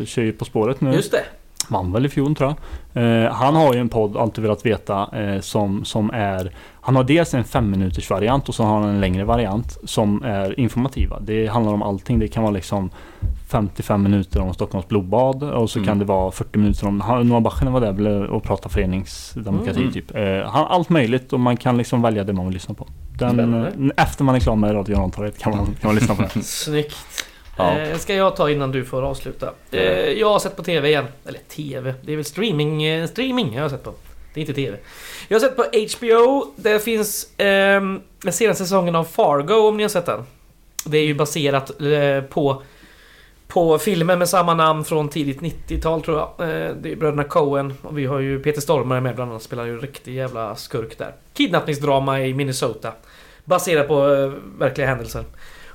eh, kör ju På spåret nu. Just det. Vann väl i fjol tror jag. Eh, han har ju en podd, Alltid velat veta, eh, som, som är Han har dels en fem minuters variant och så har han en längre variant som är informativa. Det handlar om allting. Det kan vara liksom 55 minuter om Stockholms blodbad och så Mm. kan det vara 40 minuter om Noah Bachner var där och pratade föreningsdemokrati Mm. typ. Eh, han, allt möjligt och man kan liksom välja det man vill lyssna på. Den, eh, efter man är klar med Radio Rantorget kan man, kan man lyssna på det. Snyggt. Ja. Eh, ska jag ta innan du får avsluta? Eh, jag har sett på TV igen. Eller TV, det är väl streaming, eh, streaming jag har sett på. Det är inte TV. Jag har sett på HBO. Det finns ehm, den senaste säsongen av Fargo om ni har sett den. Det är ju baserat eh, på på filmen med samma namn från tidigt 90-tal tror jag. Eh, det är bröderna Coen och vi har ju Peter Stormare med bland annat. Spelar ju en riktig jävla skurk där. Kidnappningsdrama i Minnesota. Baserat på eh, verkliga händelser.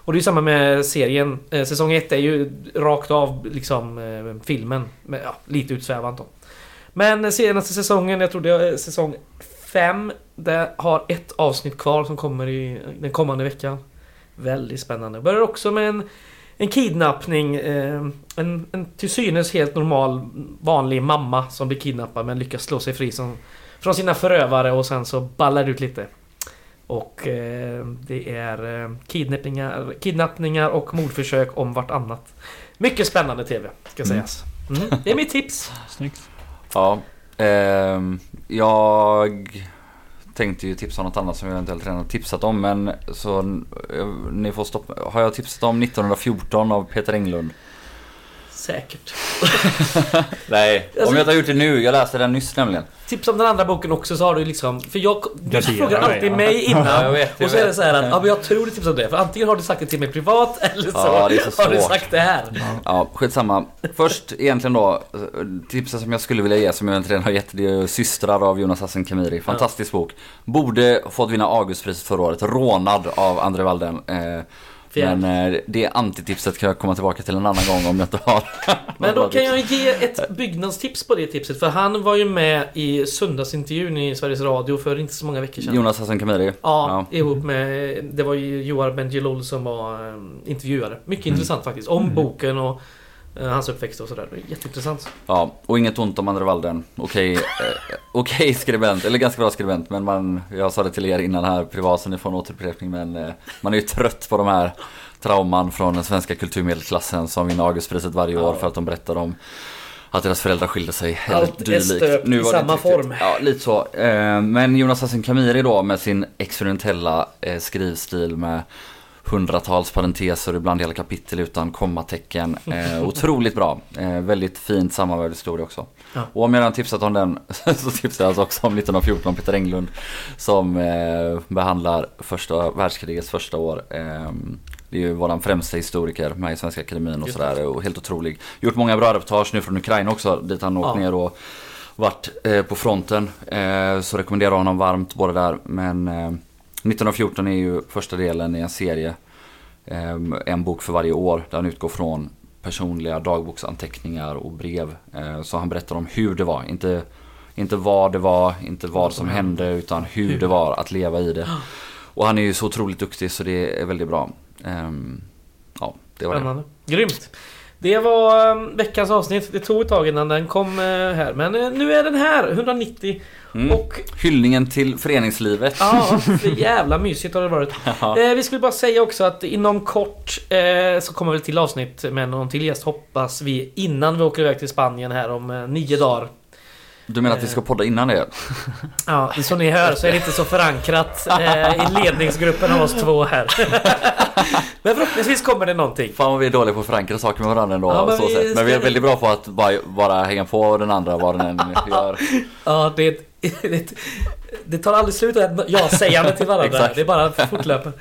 Och det är ju samma med serien. Eh, säsong 1 är ju rakt av liksom eh, filmen. Men, ja, lite utsvävant då. Men senaste säsongen, jag tror det är eh, säsong 5. Det har ett avsnitt kvar som kommer i den kommande veckan. Väldigt spännande. Börjar också med en, en kidnappning. En, en till synes helt normal vanlig mamma som blir kidnappad men lyckas slå sig fri som, från sina förövare och sen så ballar det ut lite. Och eh, det är eh, kidnappningar, kidnappningar och mordförsök om vartannat. Mycket spännande TV, ska Mm. sägas. Mm. Det är mitt tips. Snyggt. Ja, ehm, jag tänkte ju tipsa om något annat som jag eventuellt redan har tipsat om men så eh, ni får stoppa. Har jag tipsat om 1914 av Peter Englund? Säkert. Nej, Alltså- om jag inte har gjort det nu. Jag läste den nyss nämligen. Tips om den andra boken också så har du liksom... För jag... Du frågar alltid ja. mig Ja, jag innan. vet, jag och så är det så här att ja, men jag tror du tipsar om det. För antingen har du sagt det till mig privat eller så, Ja, det är så har du sagt det här. Ja, skitsamma. Först egentligen då, tipset som jag skulle vilja ge som jag inte redan har gett, det är Systrar av Jonas Hassan Khemiri. Fantastisk bok. Borde fått vinna Augustpriset förra året. Rånad av André Walden. Eh, Fjärde. men eh, det antitipset kan jag komma tillbaka till en annan gång om jag inte har Men då kan jag ge ett byggnadstips på det tipset. För han var ju med i söndagsintervjun i Sveriges Radio för inte så många veckor sedan. Jonas Hassan Khemiri. Ja, ihop med... Det var ju Joar Bendjelloul som var eh, intervjuare. Mycket intressant faktiskt. Om boken och hans uppväxt och sådär. Det är Jätteintressant. Ja, och inget ont om André Walden. Okej, eh, okej skribent, eller ganska bra skribent. Men man, jag sa det till er innan här privat så ni får en återupprepning. Men eh, man är ju trött på de här trauman från den svenska kulturmedelklassen som vinner Augustpriset varje år för att de berättar om att deras föräldrar skilde sig. Allt är dylikt. stöpt i var det samma form. Ja, lite så. Eh, Men Jonas Hassan Khemiri då med sin experimentella eh, skrivstil med hundratals parenteser ibland hela kapitel utan kommatecken. Eh, otroligt bra. Eh, väldigt fint sammanvävd historia också. Ja. Och om jag redan tipsat om den så tipsar jag alltså också om 1914 Peter Englund som eh, behandlar första världskrigets första år. Eh, det är ju våran främsta historiker med i Svenska Akademin och sådär och helt otrolig. Gjort många bra reportage nu från Ukraina också dit han åkt Ja. ner och varit eh, på fronten. Eh, så rekommenderar honom varmt både där men eh, 1914 är ju första delen i en serie. Ehm, en bok för varje år där han utgår från personliga dagboksanteckningar och brev. Eh, så han berättar om hur det var. Inte, inte vad det var, inte vad som hände utan hur, det var att leva i det. Och han är ju så otroligt duktig så det är väldigt bra. Ehm, ja, det var det. Spännande. Grymt. Det var eh, veckans avsnitt. Det tog ett tag innan den kom eh, här. Men eh, nu är den här, 190. Mm. Och Hyllningen till föreningslivet. ja, för jävla mysigt har det varit. Ja. Eh, vi skulle bara säga också att inom kort eh, så kommer vi till avsnitt med någon till gäst hoppas vi innan vi åker iväg till Spanien här om eh, nio dagar. Du menar att vi ska podda innan det? Ja, som ni hör så är det inte så förankrat eh, i ledningsgruppen av oss två här. Men förhoppningsvis kommer det någonting. Fan vad vi är dåliga på att förankra saker med varandra ändå. Ja, men så vi men vi är väldigt bra på att bara, bara hänga på den andra vad den än gör. Ja, det, det, det tar aldrig slut att ja-sägande till varandra. Det är bara fortlöpande.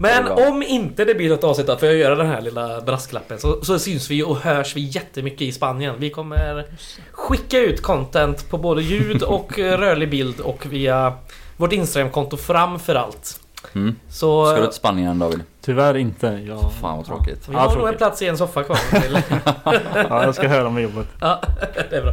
Men om inte det blir något avsnitt får jag göra den här lilla brasklappen. Så, så syns vi och hörs vi jättemycket i Spanien. Vi kommer skicka ut content på både ljud och eh, rörlig bild och via vårt Instagramkonto framför allt. Mm. Så Ska du till Spanien David? Tyvärr inte. Jag, Fan vad tråkigt. vi har nog en plats i en soffa kvar. Ja, jag ska höra med jobbet. ja, det är bra.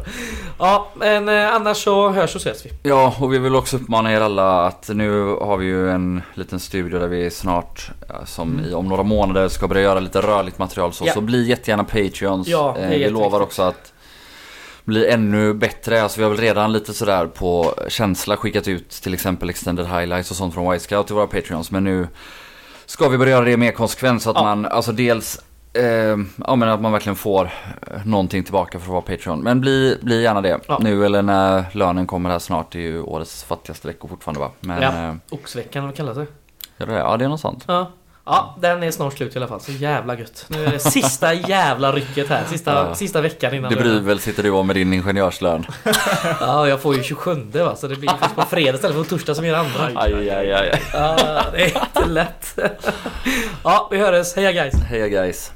Ja, men eh, annars så hörs och ses vi. Ja, och vi vill också uppmana er alla att nu har vi ju en liten studio där vi snart, som i, om några månader, ska börja göra lite rörligt material så. Ja. Så bli jättegärna Patreons. Ja, det är eh, vi lovar också att bli ännu bättre. Alltså vi har väl redan lite sådär på känsla skickat ut till exempel extended highlights och sånt från White Scout till våra Patreons. Men nu ska vi börja göra det mer konsekvent så att Ja. man, alltså dels Eh, ja men att man verkligen får eh, någonting tillbaka för att vara Patreon. Men bli, bli gärna det. Ja. Nu eller när lönen kommer här snart. Det är ju årets fattigaste veckor fortfarande va? Men Ja. eh, Oxveckan, vad kallas det? Ja det är något sånt. Ja. Ja, den är snart slut i alla fall. Så jävla gött. Nu är det sista jävla rycket här. Sista, Ja. sista veckan innan bryr lönen. väl sitter du om med din ingenjörslön? Ja, jag får ju 27 va. Så det blir först på fredag istället för på torsdag som er andra. Aj, aj, aj, aj. Ja, det är inte lätt. Ja, vi hörs. Heja guys. Heja guys.